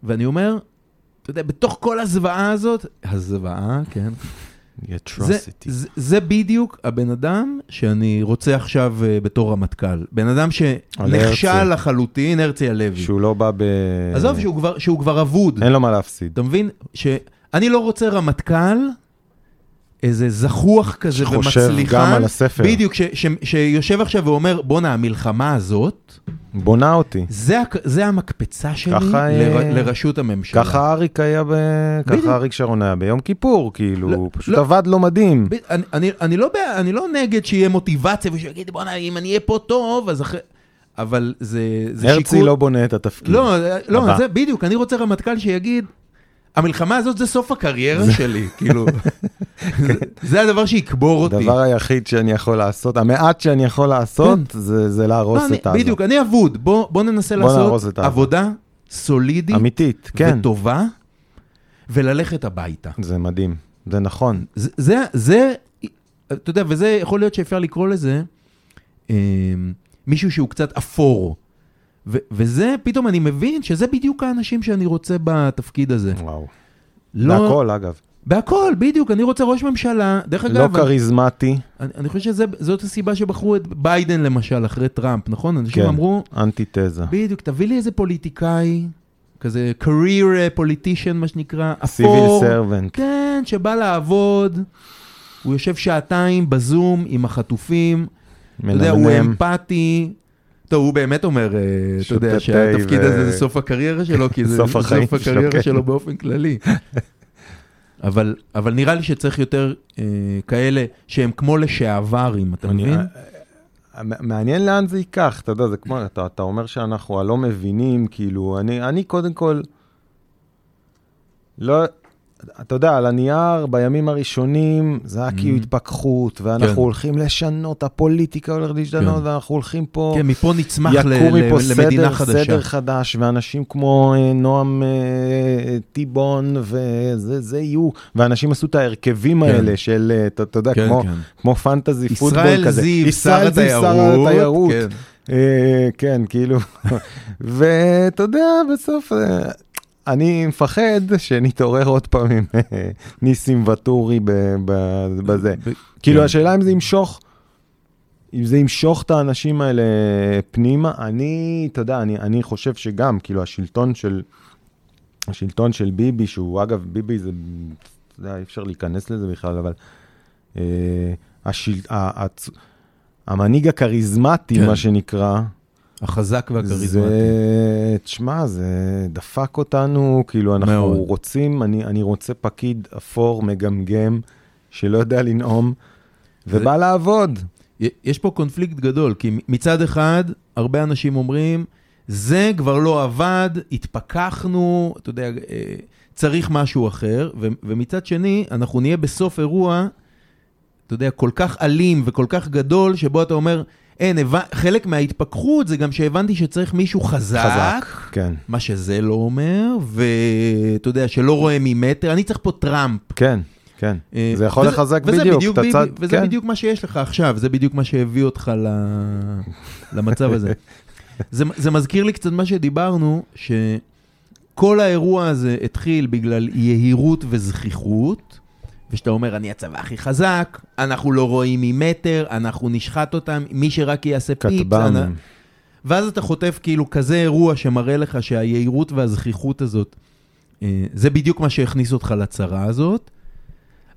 ואני אומר, אתה יודע, בתוך כל הזוועה הזאת, הזוועה, כן, זה. זה, זה בדיוק הבן אדם שאני רוצה עכשיו uh, בתור רמטכ"ל. בן אדם שנכשל. לחלוטין, הרצי הלוי. שהוא לא בא ב... עזוב, שהוא כבר, שהוא כבר אבוד. אין לו מה להפסיד. אתה מבין? שאני לא רוצה רמטכ"ל, איזה זחוח כזה שחושב ומצליחן. גם על הספר. בדיוק, ש, ש, שיושב עכשיו ואומר, בואנה, המלחמה הזאת, בונה אותי. זה, זה המקפצה שלי ככה, אה, לראשות הממשלה. ככה אריק היה ב... ככה אריק שרון היה ביום כיפור, כאילו, לא, פשוט לא. עבד לו מדהים. ב- אני, אני, אני, לא, אני לא נגד שיהיה מוטיבציה ושיגיד בואנה אם אני אהיה פה טוב אז אחרי... אבל זה, זה הרצי שיקול... לא בונה את התפקיד. לא, לא, הבא. זה בדיוק, אני רוצה רמטכ"ל שיגיד, המלחמה הזאת זה סוף הקריירה שלי, כאילו, זה- זה הדבר שיקבור אותי. הדבר היחיד שאני יכול לעשות, המעט שאני יכול לעשות, זה זה להרוס לא, את עזה. בדיוק, אני אבוד, בוא ננסה לעשות. עבודה סולידית אמיתית, כן. וטובה, וללכת הביתה. זה מדהים, זה נכון. זה, זה, זה, אתה יודע, וזה יכול להיות שאפשר לקרוא לזה אה, מישהו שהוא קצת אפור. ו- וזה, פתאום אני מבין שזה בדיוק האנשים שאני רוצה בתפקיד הזה. וואו. לא, בהכל, אגב. בהכל, בדיוק, אני רוצה ראש ממשלה. דרך לא אגב, אני, כריזמטי, אני, אני חושב שזאת הסיבה שבחרו את ביידן למשל, אחרי טראמפ, נכון? אנשים כן. אמרו, אנטיתזה. בדיוק, תביא לי איזה פוליטיקאי, כזה career politician, מה שנקרא, סיביל אפור. סרבנט. כן, שבא לעבוד, הוא יושב שעתיים בזום עם החטופים, אתה יודע, הוא מנמנם. אמפתי. טוב, הוא באמת אומר, אה, אתה יודע, שהתפקיד הזה זה סוף הקריירה שלו, כי זה סוף הקריירה כן. שלו באופן כללי. אבל, אבל נראה לי שצריך יותר אה, כאלה שהם כמו לשעברים, אתה אני- מבין? אה, מעניין לאן זה ייקח, אתה יודע, זה כמו, אתה, אתה אומר שאנחנו הלא מבינים, כאילו, אני, אני קודם כל, לא, אתה יודע, על הנייר, בימים הראשונים, זה היה כאילו Mhm. התפכחות, ואנחנו כן. הולכים לשנות, הפוליטיקה הולכת להשתנות, כן. ואנחנו הולכים פה, כן, מפה נצמח ל- ל- מפה למדינה סדר, חדשה. סדר חדש, ואנשים כמו אה, נועם אה, טיבון, וזה זה יהיו, ואנשים עשו את ההרכבים כן. האלה של, אה, אתה אתה יודע, כן, כמו, כן. כמו פנטזי פוטבול ישראל כזה. זיו, שר ישראל זיו, שר התיירות. התיירות. כן. כן, כאילו, ואתה יודע, בסוף, אני מפחד שנתעורר עוד פעם עם אה, ניסים ואטורי בזה. כאילו, כן. השאלה אם זה ימשוך, אם זה ימשוך את האנשים האלה פנימה, אני, אתה יודע, אני, אני חושב שגם, כאילו, השלטון של, השלטון של ביבי, שהוא, אגב, ביבי זה, אתה יודע, אי אפשר להיכנס לזה בכלל, אבל אה, השל, ה, הצ, המנהיג הכריזמטי, כן. מה שנקרא, החזק והכריזמטי. זה, תשמע, זה דפק אותנו, כאילו, אנחנו מאוד. רוצים, אני, אני רוצה פקיד אפור, מגמגם, שלא יודע לנאום, ובא לעבוד. י- יש פה קונפליקט גדול, כי מצד אחד, הרבה אנשים אומרים, זה כבר לא עבד, התפכחנו, אתה יודע, אה, צריך משהו אחר, ו- ומצד שני, אנחנו נהיה בסוף אירוע, אתה יודע, כל כך אלים וכל כך גדול, שבו אתה אומר, אין, הבנ- חלק מההתפכחות זה גם שהבנתי שצריך מישהו חזק, חזק, כן. מה שזה לא אומר, ואתה יודע, שלא רואה ממטר, אני צריך פה טראמפ. כן, כן. אה, זה יכול וזה- לחזק וזה בדיוק, בדיוק את הצד, וזה כן. בדיוק מה שיש לך עכשיו, זה בדיוק מה שהביא אותך ל... למצב הזה. זה, זה מזכיר לי קצת מה שדיברנו, שכל האירוע הזה התחיל בגלל יהירות וזכיחות, ושאתה אומר, אני הצבא הכי חזק, אנחנו לא רואים ממטר, אנחנו נשחט אותם, מי שרק יעשה פיפס. כטב"ם. ואז אתה חוטף כאילו כזה אירוע שמראה לך שהיהירות והזכיחות הזאת, אה, זה בדיוק מה שהכניס אותך לצרה הזאת.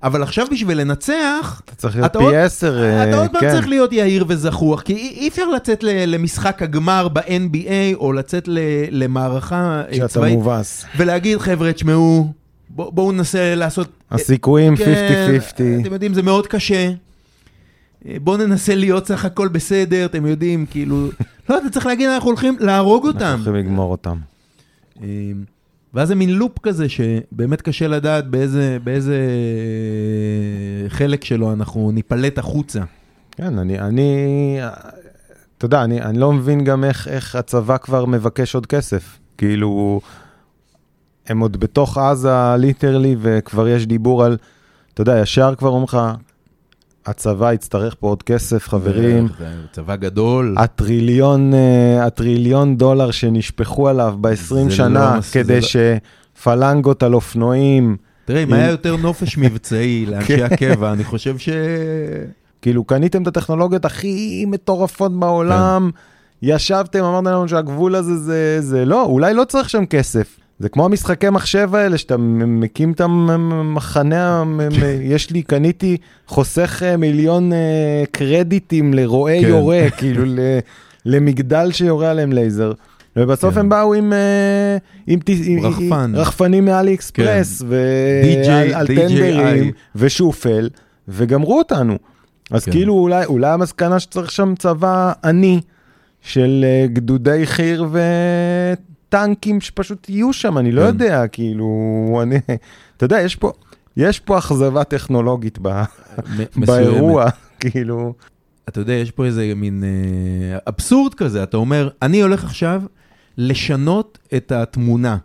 אבל עכשיו בשביל לנצח, אתה צריך להיות אתה פי עשר, אה, אתה עוד פעם כן. צריך להיות יהיר וזחוח, כי אי אפשר לצאת למשחק הגמר ב-NBA, או לצאת למערכה אה, צבאית, מובס. ולהגיד, חבר'ה, תשמעו, בוא- בואו ננסה לעשות... הסיכויים 50-50. כן, אתם יודעים, זה מאוד קשה. אה, בואו ננסה להיות סך הכל בסדר, אתם יודעים, כאילו... לא, אתה צריך להגיד, אנחנו הולכים להרוג אנחנו אותם. הולכים לגמור אותם. אה, ואז זה מין לופ כזה שבאמת קשה לדעת באיזה, באיזה חלק שלו אנחנו ניפלט החוצה. כן, אני, אני, אתה יודע, אני, אני לא מבין גם איך, איך הצבא כבר מבקש עוד כסף. כאילו, הם עוד בתוך עזה ליטרלי, וכבר יש דיבור על, אתה יודע, ישר כבר אומרים לך, הצבא יצטרך פה עוד כסף, חברים. צבא גדול. הטריליון, אה, הטריליון דולר שנשפכו עליו ב-20 זה שנה, לא כדי זה שפלנגות על אופנועים, תראה, אם אם- היה יותר נופש מבצעי לאנשי הקבע, אני חושב ש... כאילו קניתם את הטכנולוגיות הכי מטורפות בעולם, ישבתם, אמרתם לנו שהגבול הזה זה, זה לא, אולי לא צריך שם כסף. זה כמו המשחקי מחשב האלה, שאתה מקים את המחנה, יש לי, קניתי, חוסך אה, מיליון אה, קרדיטים לרועה כן. יורה, כאילו למגדל שיורה עליהם לייזר. ובסוף כן. הם באו עם, אה, עם, עם רחפן. רחפנים מאלי אקספרס, DJ ועל. טנדרים, ושופל, וגמרו אותנו. אז כן. כאילו אולי, אולי המסקנה שצריך שם צבא עני של גדודי חי"ר וטנקים שפשוט יהיו שם, אני לא כן. יודע, כאילו, אני, אתה יודע, יש פה, יש פה אכזבה טכנולוגית ב. באירוע, כאילו, אתה יודע, יש פה איזה מין אה, אבסורד כזה, אתה אומר, אני הולך עכשיו לשנות את התמונה.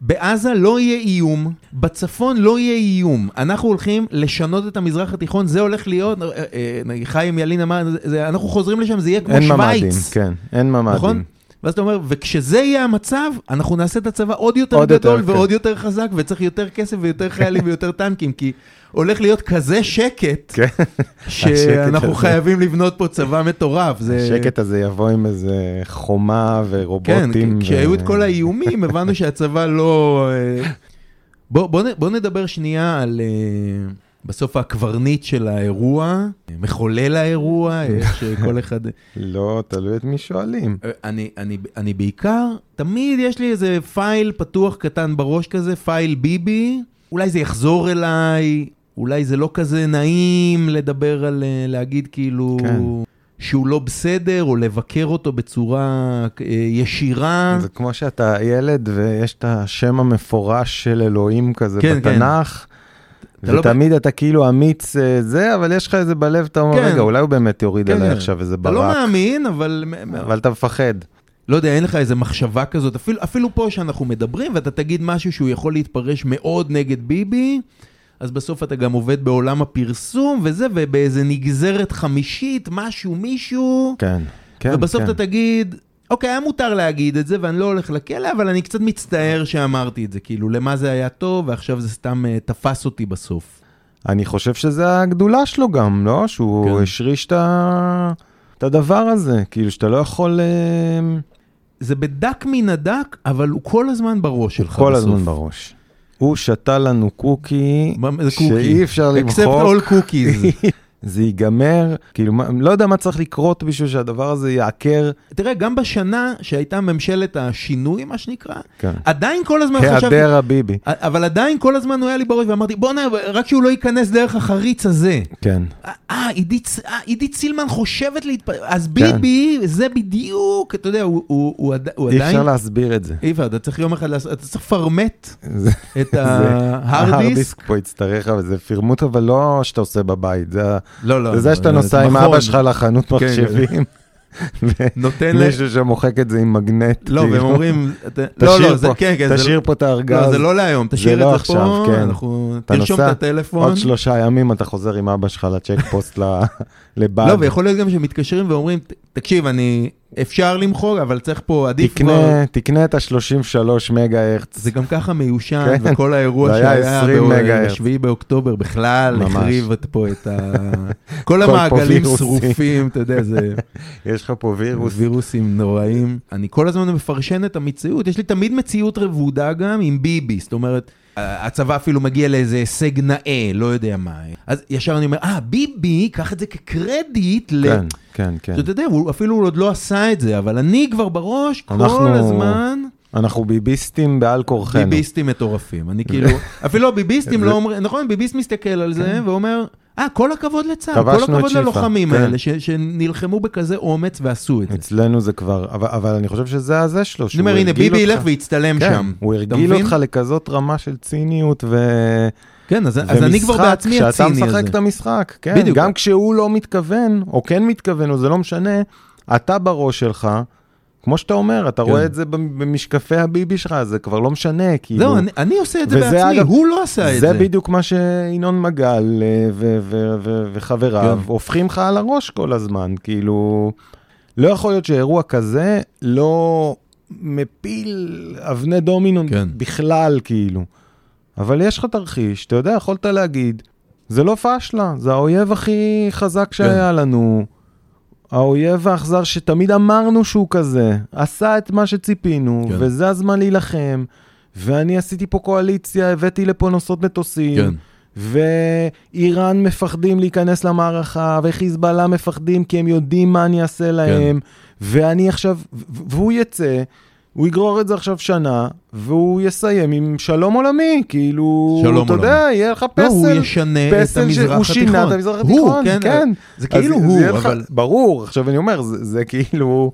בעזה לא יהיה איום, בצפון לא יהיה איום. אנחנו הולכים לשנות את המזרח התיכון, זה הולך להיות, אה, אה, חיים ילין אמר, אנחנו חוזרים לשם, זה יהיה כמו אין ממ"דים, שווייץ. כן, אין ממ"דים. נכון? ואז אתה אומר, וכשזה יהיה המצב, אנחנו נעשה את הצבא עוד יותר עוד גדול יותר, כן. ועוד יותר חזק, וצריך יותר כסף ויותר חיילים ויותר טנקים, כי הולך להיות כזה שקט, כן. שאנחנו. חייבים לבנות פה צבא מטורף. זה... השקט הזה יבוא עם איזה חומה כן, ורובוטים. כשהיו ו- את כל האיומים, הבנו שהצבא לא... אה, בוא, בוא, נדבר שנייה על אה, בסוף הקברניט של האירוע, מחולל האירוע, איך שכל אחד... לא, תלוי את מי שואלים. אה, אני, אני, אני בעיקר, תמיד יש לי איזה file פתוח קטן בראש כזה, file ביבי, אולי זה יחזור אליי, אולי זה לא כזה נעים לדבר על, אה, להגיד כאילו... כן. שהוא לא בסדר, או לבקר אותו בצורה אה, ישירה. זה כמו שאתה ילד ויש את השם המפורש של אלוהים כזה כן, כן. בתנ"ך. לא ותמיד אתה כאילו אמיץ אה, זה, אבל יש לך איזה בלב, אתה אומר, כן. רגע, אולי הוא באמת יוריד כן, עליי כן. עכשיו איזה אתה לא ברק, מאמין, אבל... אבל אתה מפחד. לא יודע, אין לך איזה מחשבה כזאת, אפילו, אפילו פה שאנחנו מדברים, ואתה תגיד משהו שהוא יכול להתפרש מאוד נגד ביבי, אז בסוף אתה גם עובד בעולם הפרסום וזה, ובאיזה נגזרת חמישית, משהו, מישהו, כן, כן, ובסוף כן. אתה תגיד, אוקיי, היה מותר להגיד את זה, ואני לא הולך לכלא, אבל אני קצת מצטער שאמרתי את זה, כאילו, למה זה היה טוב, ועכשיו זה סתם uh, תפס אותי בסוף. אני חושב שזה הגדולה שלו גם, לא? שהוא כן. השריש את ה- את הדבר הזה, כאילו שאתה לא יכול... אה, זה בדק מן הדק, אבל הוא כל הזמן בראש שלך בסוף. כל הזמן בראש. הוא שתה לנו קוקי? שאי אפשר Except למחוק. all cookies. זה ייגמר, כאילו, לא יודע מה צריך לקרות בשביל שהדבר הזה יעקר. תראה, גם בשנה שהייתה ממשלת השינוי, מה שנקרא, כן. עדיין כל הזמן חשבתי, היעדר הביבי. אבל עדיין כל הזמן הוא היה לי בראש, ואמרתי, בוא'נה, רק שהוא לא ייכנס דרך החריץ הזה. כן. אה, עידית ס- אה, עידית סילמן חושבת להתפ... אז כן. ביבי, זה בדיוק, אתה יודע, הוא- הוא הוא הוא אי עדיין... אפשר להסביר את זה. אי אפשר, אתה צריך יום אחד אתה צריך לפרמט את ההארד ההארד דיסק. דיסק פה יצטרך, אבל זה פירמוט, אבל לא שאתה עושה בבית, זה לא, לא. זה זה שאתה נוסע עם מכון. אבא שלך לחנות כן, מחשבים, נותן ל... ומישהו שמוחק את זה עם מגנט. לא, והם כאילו. אומרים... לא, תשאיר לא, פה, כן, כן, לא- פה את הארגז. לא, זה לא להיום, תשאיר לא את זה פה. אנחנו... תרשום את הטלפון. עוד שלושה ימים אתה חוזר עם אבא שלך לצ'ק פוסט לבד. לא, ויכול להיות גם שמתקשרים ואומרים, "ת- תקשיב, אני... אפשר למחוק, אבל צריך פה, עדיף כבר... תקנה, תקנה את ה-33 מגה הרץ. זה גם ככה מיושן, כן. וכל האירוע שהיה 20 מגה הרץ. ב-7 באוקטובר בכלל. החריב את פה את ה... כל המעגלים. שרופים, אתה יודע, זה יש לך פה וירוס. וירוסים נוראים. אני כל הזמן מפרשן את המציאות, יש לי תמיד מציאות רבודה גם עם ביבי, זאת אומרת... הצבא אפילו מגיע לאיזה הישג נאה, לא יודע מה. אז ישר אני אומר, אה, ביבי, קח את זה כקרדיט ל... כן, כן, כן. אתה יודע, הוא אפילו עוד לא עשה את זה, אבל אני כבר בראש כל אנחנו- הזמן אנחנו ביביסטים בעל כורחנו. ביביסטים מטורפים. אני כאילו, אפילו הביביסטים זה- לא אומרים, נכון, ביביסט מסתכל על זה ואומר, אה, כל הכבוד לצה"ל, כל הכבוד שיפא." ללוחמים כן. האלה ש- שנלחמו בכזה אומץ ועשו את זה. אצלנו זה כבר, אבל, אבל אני חושב שזה הזה שלו. אני שהוא אומר, הנה, הרגיל ביבי ילך אותך- ויצטלם כן, שם. הוא הרגיל? אותך לכזאת רמה של ציניות ו... כן, אז אז אני כבר ומשחק, בעצמי כשאתה הציני הזה. משחק את המשחק, כן, בדיוק. גם כשהוא לא מתכוון, או כן מתכוון, או זה לא משנה, אתה בראש שלך, כמו שאתה אומר, אתה כן. רואה את זה במשקפי הביבי שלך, זה כבר לא משנה, כאילו. זהו, אני- אני עושה את זה בעצמי, אגב- הוא לא עשה את זה זה. בדיוק מה שינון מגל אה, וחבריו כן. הופכים לך על הראש כל הזמן, כאילו, לא יכול להיות שאירוע כזה לא מפיל אבני דומינו כן. בכלל, כאילו. אבל יש לך תרחיש, אתה יודע, יכולת להגיד, זה לא פשלה, זה האויב הכי חזק שהיה לנו. האויב האכזר שתמיד אמרנו שהוא כזה, עשה את מה שציפינו, כן. וזה הזמן להילחם, ואני עשיתי פה קואליציה, הבאתי לפה נוסעות מטוסים, כן. ואיראן מפחדים להיכנס למערכה, וחיזבאללה מפחדים כי הם יודעים מה אני אעשה להם, ואני עכשיו, והוא יצא, הוא יגרור את זה עכשיו שנה, והוא יסיים עם שלום עולמי, כאילו, שלום אתה יודע, יהיה לך פסל, לא, הוא ישנה את פסל המזרח שהוא שינה את התיכון. המזרח הוא, התיכון, כן, כן. זה כאילו זה הוא, יהיה לך- אבל... ברור, עכשיו אני אומר, זה, זה כאילו,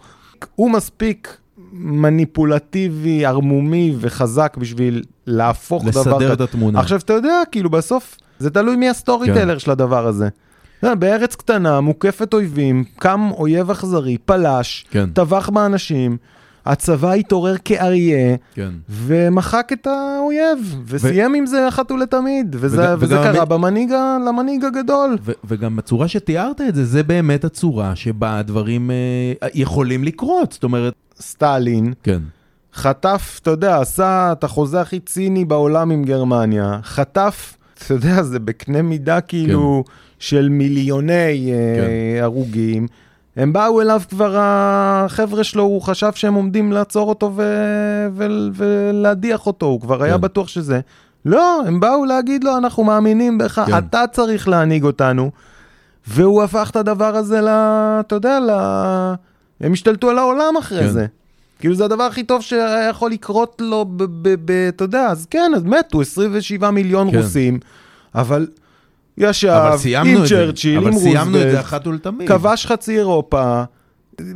הוא מספיק מניפולטיבי, ערמומי וחזק בשביל להפוך דבר לסדר. את התמונה. עכשיו, אתה יודע, כאילו, בסוף, זה תלוי מי ה story כן. teller של הדבר הזה. בארץ קטנה, מוקפת אויבים, קם אויב אכזרי, פלש, כן, טבח באנשים, הצבא התעורר כאריה, כן. ומחק את האויב, וסיים עם זה אחת ולתמיד, וזה, וג- וזה קרה המ- במנהיג, למנהיג הגדול. ו- וגם הצורה שתיארת את זה, זה באמת הצורה שבה הדברים אה, יכולים לקרות. זאת אומרת... סטלין, כן. חטף, אתה יודע, עשה את החוזה הכי ציני בעולם עם גרמניה, חטף, אתה יודע, זה בקנה מידה כאילו של מיליוני אה, הרוגים. הם באו אליו כבר, החבר'ה שלו, הוא חשב שהם עומדים לעצור אותו ו- ו- ולהדיח אותו, הוא כבר היה כן. בטוח שזה. לא, הם באו להגיד לו, אנחנו מאמינים בך, כן. אתה צריך להנהיג אותנו. והוא הפך את הדבר הזה ל... אתה יודע, ל... הם השתלטו על העולם אחרי כן. זה. כאילו זה הדבר הכי טוב שהיה יכול לקרות לו, אתה יודע, אז כן, אז מתו 27 מיליון כן. רוסים, אבל ישב עם. צ'רצ'יל, עם אבל סיימנו את זה רוזוולט. כבש חצי אירופה,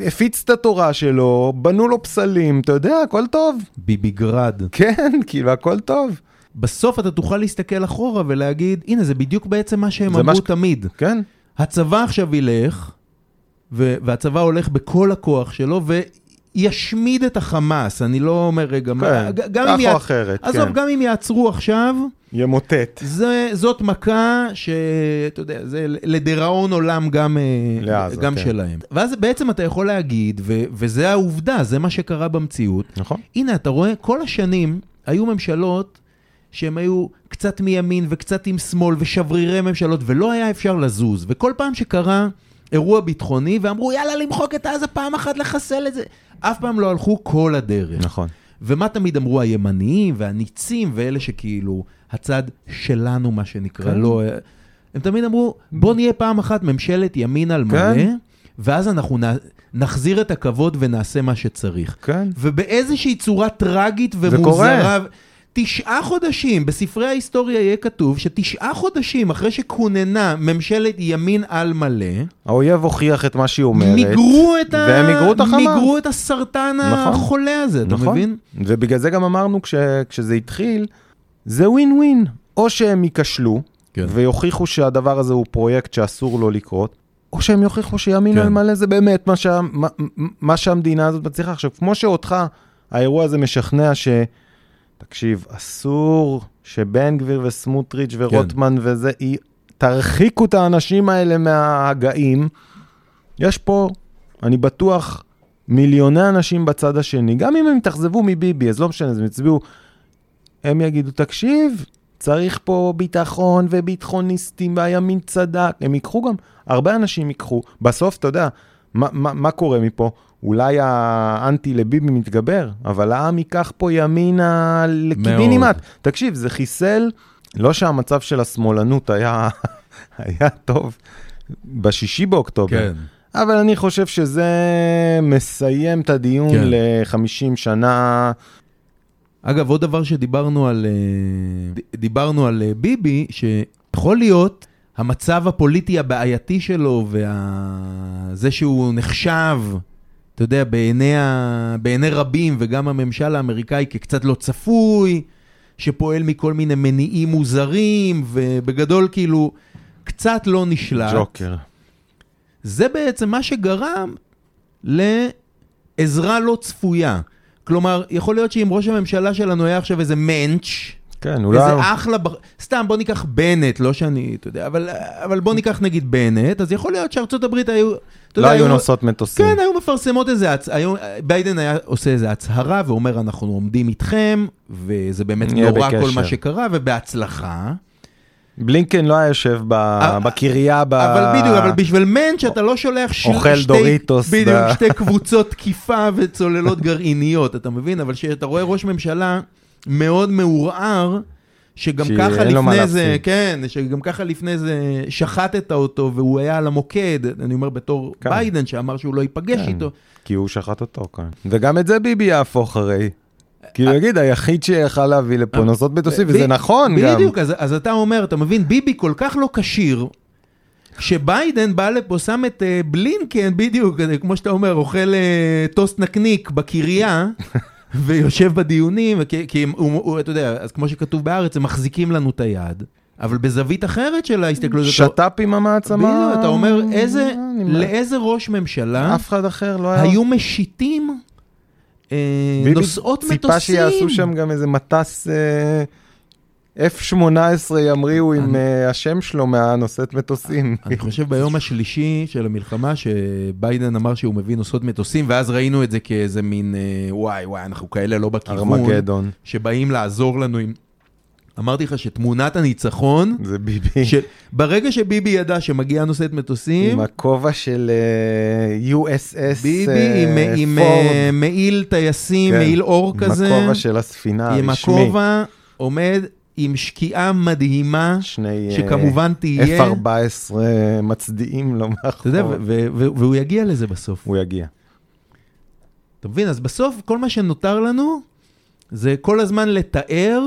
הפיץ את התורה שלו, בנו לו פסלים, אתה יודע, הכל טוב. ביביגרד. כן, כאילו, הכל טוב. בסוף אתה תוכל להסתכל אחורה ולהגיד, הנה, זה בדיוק בעצם מה שהם מה אמרו ש- תמיד. כן, הצבא עכשיו ילך, ו- והצבא הולך בכל הכוח שלו, וישמיד את החמאס. אני לא אומר, רגע, מה- כן, ג- גם כך אם או יע- אחרת, עזוב, כן. גם אם יעצרו עכשיו, ימוטט. זה, זאת מכה שאתה יודע, זה לדיראון עולם גם, אה, לעזה, גם כן. שלהם. ואז בעצם אתה יכול להגיד, ו- וזה העובדה, זה מה שקרה במציאות. נכון. הנה, אתה רואה, כל השנים היו ממשלות שהם היו קצת מימין וקצת עם שמאל ושברירי ממשלות, ולא היה אפשר לזוז. וכל פעם שקרה אירוע ביטחוני, ואמרו, יאללה, למחוק את עזה פעם אחת, לחסל את זה, אף פעם לא הלכו כל הדרך. נכון. ומה תמיד אמרו הימניים והניצים ואלה שכאילו הצד שלנו, מה שנקרא, כן. לא... הם תמיד אמרו, בוא נהיה פעם אחת ממשלת ימין על מלא, כן. ואז אנחנו נ... נחזיר את הכבוד ונעשה מה שצריך. כן. ובאיזושהי צורה טרגית זה ומוזרה, תשעה חודשים, בספרי ההיסטוריה יהיה כתוב שתשעה חודשים אחרי שכוננה ממשלת ימין על מלא, האויב הוכיח את מה שהיא אומרת. מיגרו את, ה... והם מיגרו את החמאס. מיגרו את הסרטן נכון. החולה הזה, אתה נכון. מבין? ובגלל זה גם אמרנו כש, כשזה התחיל, זה ווין ווין. או שהם ייכשלו, כן. ויוכיחו שהדבר הזה הוא פרויקט שאסור לו לקרות, או שהם יוכיחו שימין כן. על מלא זה באמת מה, שה, מה, מה שהמדינה הזאת מצליחה. עכשיו, כמו שאותך האירוע הזה משכנע ש... תקשיב, אסור שבן גביר וסמוטריץ' ורוטמן וזה, י- תרחיקו את האנשים האלה מההגאים. יש פה, אני בטוח, מיליוני אנשים בצד השני, גם אם הם יתאכזבו מביבי, אז לא משנה, אז הם יצביעו, הם יגידו, תקשיב, צריך פה ביטחון וביטחוניסטים, והימין צדק, הם ייקחו גם, הרבה אנשים ייקחו. בסוף, אתה יודע, מה, מה, מה קורה מפה? אולי האנטי לביבי מתגבר, אבל העם ייקח פה ימינה לקיבינימט. תקשיב, זה חיסל, לא שהמצב של השמאלנות היה, היה טוב בשישי באוקטובר, כן. אבל אני חושב שזה מסיים את הדיון כן. ל-50 שנה. אגב, עוד דבר שדיברנו על, אה, דיברנו על אה, ביבי, שיכול להיות המצב הפוליטי הבעייתי שלו וזה שהוא נחשב, אתה יודע, בעיני, ה... בעיני רבים וגם הממשל האמריקאי כקצת לא צפוי, שפועל מכל מיני מניעים מוזרים, ובגדול כאילו קצת לא נשלט. ג'וקר. זה בעצם מה שגרם לעזרה לא צפויה. כלומר, יכול להיות שאם ראש הממשלה שלנו היה עכשיו איזה מענץ', כן, אולי... איזה אחלה, סתם בוא ניקח בנט, לא שאני, אתה יודע, אבל, אבל בוא ניקח נגיד בנט, אז יכול להיות שארצות הברית היו, לא יודע, היו נוסעות מטוסים. כן, היו מפרסמות איזה, הצ... היו... ביידן היה עושה איזה הצהרה ואומר, אנחנו עומדים איתכם, וזה באמת נורא כל בקשר. מה שקרה, ובהצלחה. בלינקן לא היה יושב ב- אה, בקריה ב... אבל בדיוק, אבל בשביל מענץ' אתה לא שולח ש... אוכל שתי, דוריטוס בדיוק, ב- שתי קבוצות תקיפה וצוללות גרעיניות, אתה מבין? אבל כשאתה רואה ראש ממשלה מאוד מעורער, שגם ככה לפני זה, להפסיד. כן, שגם ככה לפני זה שחטת אותו והוא היה על המוקד, אני אומר בתור כן. ביידן שאמר שהוא לא ייפגש כן. איתו. כי הוא שחט אותו כאן. וגם את זה ביבי יהפוך הרי. כי הוא יגיד, היחיד שיכל להביא לפה נוסעות מטוסים, וזה נכון גם. בדיוק, אז, אתה אומר, אתה מבין, ביבי כל כך לא כשיר, כשביידן בא לפה, שם את uh, בלינקן, בדיוק, אה, כמו שאתה אומר, אוכל טוסט נקניק בקריה, ויושב בדיונים, כי, כי הוא, הוא, אתה יודע, אז כמו שכתוב בארץ, הם מחזיקים לנו את היד, אבל בזווית אחרת של ההסתכלות, שת"פ עם המעצמה. בדיוק, אתה אומר, איזה, אני- לאיזה ראש ממשלה אף אחד אחר לא היה... היו משיתים אה, נוסעות מטוסים? ציפה שיעשו שם גם איזה מטס אה, F-18 ימריאו עם אה, השם שלו מהנושאת מטוסים. אני חושב ביום השלישי של המלחמה, שביידן אמר שהוא מביא נוסעות מטוסים, ואז ראינו את זה כאיזה מין, אה, וואי וואי, אנחנו כאלה לא בכיוון, ארמגדון. שבאים לעזור לנו עם... אמרתי לך שתמונת הניצחון, זה ביבי. שברגע שביבי ידע שמגיעה נוסעת מטוסים, עם הכובע של אה, USS ביבי אה, עם, עם. אה, מעיל טייסים, כן, מעיל אור כזה, עם הכובע של הספינה עם הרשמי. הכובע, עומד עם שקיעה מדהימה, שני אה, שכמובן תהיה, F-14 מצדיעים לו מאחור. אתה יודע, והוא יגיע לזה בסוף. הוא יגיע. אתה מבין? אז בסוף כל מה שנותר לנו זה כל הזמן לתאר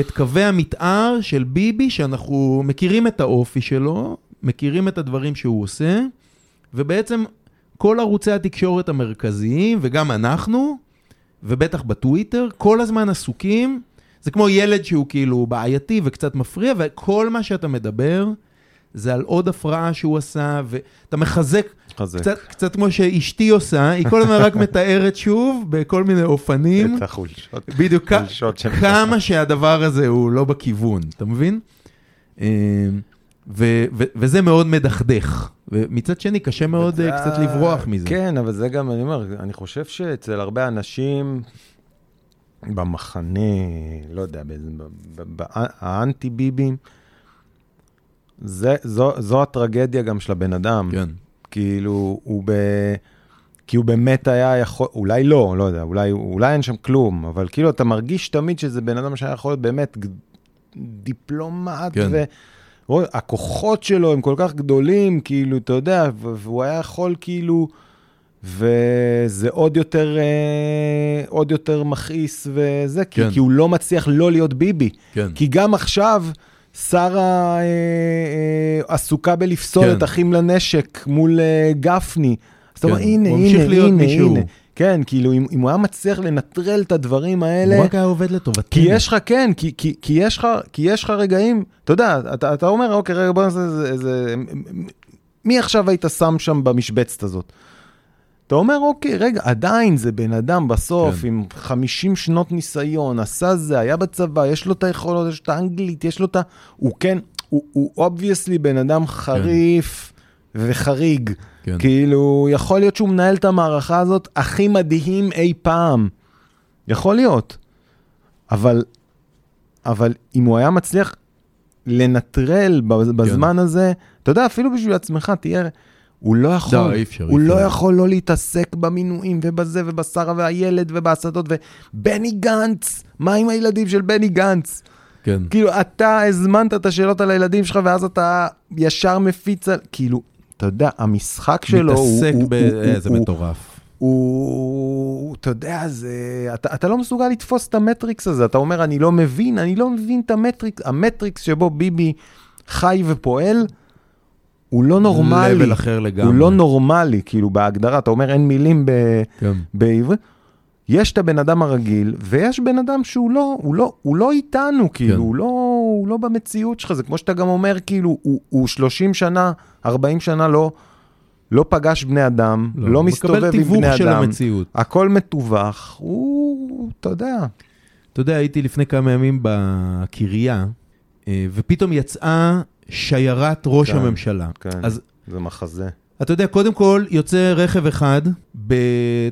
את קווי המתאר של ביבי, שאנחנו מכירים את האופי שלו, מכירים את הדברים שהוא עושה, ובעצם כל ערוצי התקשורת המרכזיים, וגם אנחנו, ובטח בטוויטר, כל הזמן עסוקים. זה כמו ילד שהוא כאילו בעייתי וקצת מפריע, וכל מה שאתה מדבר זה על עוד הפרעה שהוא עשה, ואתה מחזק חזק. קצת, קצת כמו שאשתי עושה, היא כל הזמן רק מתארת שוב בכל מיני אופנים, את החולשות. בדיוק חולשות. כמה שהדבר הזה הוא לא בכיוון, אתה מבין? אה, ו- ו- וזה מאוד מדכדך, ומצד שני קשה מאוד אה, קצת לברוח מזה. כן, אבל זה גם, אני אומר, אני חושב שאצל הרבה אנשים במחנה, לא יודע, האנטי ביבים, זה, זו, זו הטרגדיה גם של הבן אדם. כן, כאילו, הוא ב... כי הוא באמת היה יכול, אולי לא, לא יודע, אולי, אולי אין שם כלום, אבל כאילו אתה מרגיש תמיד שזה בן אדם שהיה יכול להיות באמת דיפלומט, כן. ו... רואה, הכוחות שלו הם כל כך גדולים, כאילו, אתה יודע, והוא היה יכול כאילו, וזה עוד יותר, אה, עוד יותר מכעיס וזה, כי, כן. כי הוא לא מצליח לא להיות ביבי. כן. כי גם עכשיו שרה אה, אה, עסוקה בלפסול כן. את אחים לנשק מול אה, גפני. אז אתה אומר, כן, הנה, הנה, הנה. הנה. כן, כאילו, אם, אם הוא היה מצליח לנטרל את הדברים האלה... הוא רק היה עובד לטובתנו. כי יש לך, כן, כי, כי, כי, יש לך, כי יש לך רגעים, אתה יודע, אתה, אתה אומר, אוקיי, רגע, בוא נעשה איזה... מי עכשיו היית שם שם במשבצת הזאת? אתה אומר, אוקיי, רגע, עדיין זה בן אדם בסוף, כן. עם 50 שנות ניסיון, עשה זה, היה בצבא, יש לו את היכולות, יש את האנגלית, יש לו את ה... הוא כן, הוא, obviously בן אדם חריף וחריג. כן. כאילו, יכול להיות שהוא מנהל את המערכה הזאת הכי מדהים אי פעם. יכול להיות. אבל, אבל אם הוא היה מצליח לנטרל בז- בזמן הזה, אתה יודע, אפילו בשביל עצמך, תהיה... הוא לא יכול, לא, אי אפשר, הוא אי לא אפשר. יכול לא להתעסק במינויים ובזה ובשרה והילד ובהסתות ובני גנץ, מה עם הילדים של בני גנץ? כן. כאילו, אתה הזמנת את השאלות על הילדים שלך ואז אתה ישר מפיץ על... כאילו, אתה יודע, המשחק שלו הוא... מתעסק ב... הוא- מטורף. הוא, אתה יודע, זה, אתה, אתה לא מסוגל לתפוס את המטריקס הזה, אתה אומר, אני לא מבין, אני לא מבין את המטריקס, המטריקס שבו ביבי חי ופועל, הוא לא נורמלי. level אחר לגמרי. הוא לא נורמלי, כאילו, בהגדרה, אתה אומר, אין מילים ב, כן. בעברית. יש את הבן אדם הרגיל, ויש בן אדם שהוא לא, הוא לא, הוא לא איתנו, כאילו, כן. הוא, לא, הוא לא במציאות שלך, זה כמו שאתה גם אומר, כאילו, הוא, הוא 30 שנה, 40 שנה לא, לא פגש בני אדם, לא, לא מסתובב עם מקבל בני תיווך של אדם, המציאות. הכל מתווך, הוא, אתה יודע, אתה יודע, הייתי לפני כמה ימים בקריה, אה, ופתאום יצאה שיירת ראש כן, הממשלה. כן, אז זה מחזה. אתה יודע, קודם כל יוצא רכב אחד, ב,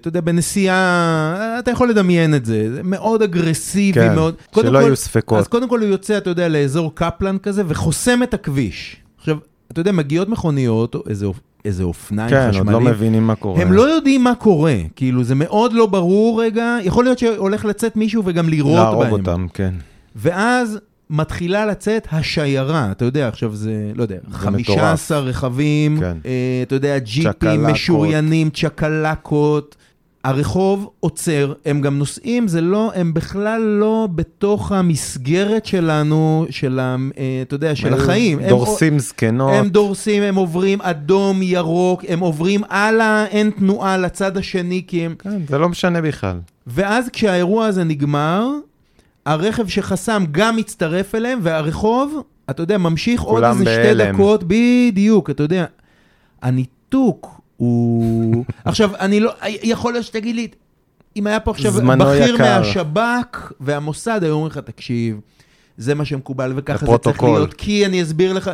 אתה יודע, בנסיעה, אתה יכול לדמיין את זה, זה מאוד אגרסיבי, כן, מאוד... קודם שלא כל- יהיו ספקות. אז קודם כל הוא יוצא, אתה יודע, לאזור קפלן כזה, וחוסם את הכביש. עכשיו, אתה יודע, מגיעות מכוניות, או איזה, איזה אופניים כן, חשמליים. עוד לא מבינים מה קורה. הם לא יודעים מה קורה, כאילו זה מאוד לא ברור רגע, יכול להיות שהולך לצאת מישהו וגם לירות להרוג בהם. אותם, כן. ואז מתחילה לצאת השיירה, אתה יודע, עכשיו זה, לא יודע, 15 רכבים, כן. אה, אתה יודע, ג'יפים צ'קלקות. משוריינים, צ'קלקות. הרחוב עוצר, הם גם נוסעים, זה לא, הם בכלל לא בתוך המסגרת שלנו, של ה... אה, אתה יודע, של החיים. הם- דורסים זקנות. הם דורסים, הם עוברים אדום, ירוק, הם עוברים הלאה, אין תנועה לצד השני, כי הם... כן, זה לא משנה בכלל. ואז כשהאירוע הזה נגמר, הרכב שחסם גם מצטרף אליהם, והרחוב, אתה יודע, ממשיך עוד איזה שתי בהלם. דקות, בדיוק, אתה יודע. הניתוק הוא... עכשיו, אני לא... יכול להיות שתגיד לי, אם היה פה עכשיו זמנו בכיר יקר. מהשב"כ והמוסד, היו אומרים לך, תקשיב, זה מה שמקובל וככה זה צריך. להיות, כי אני אסביר לך.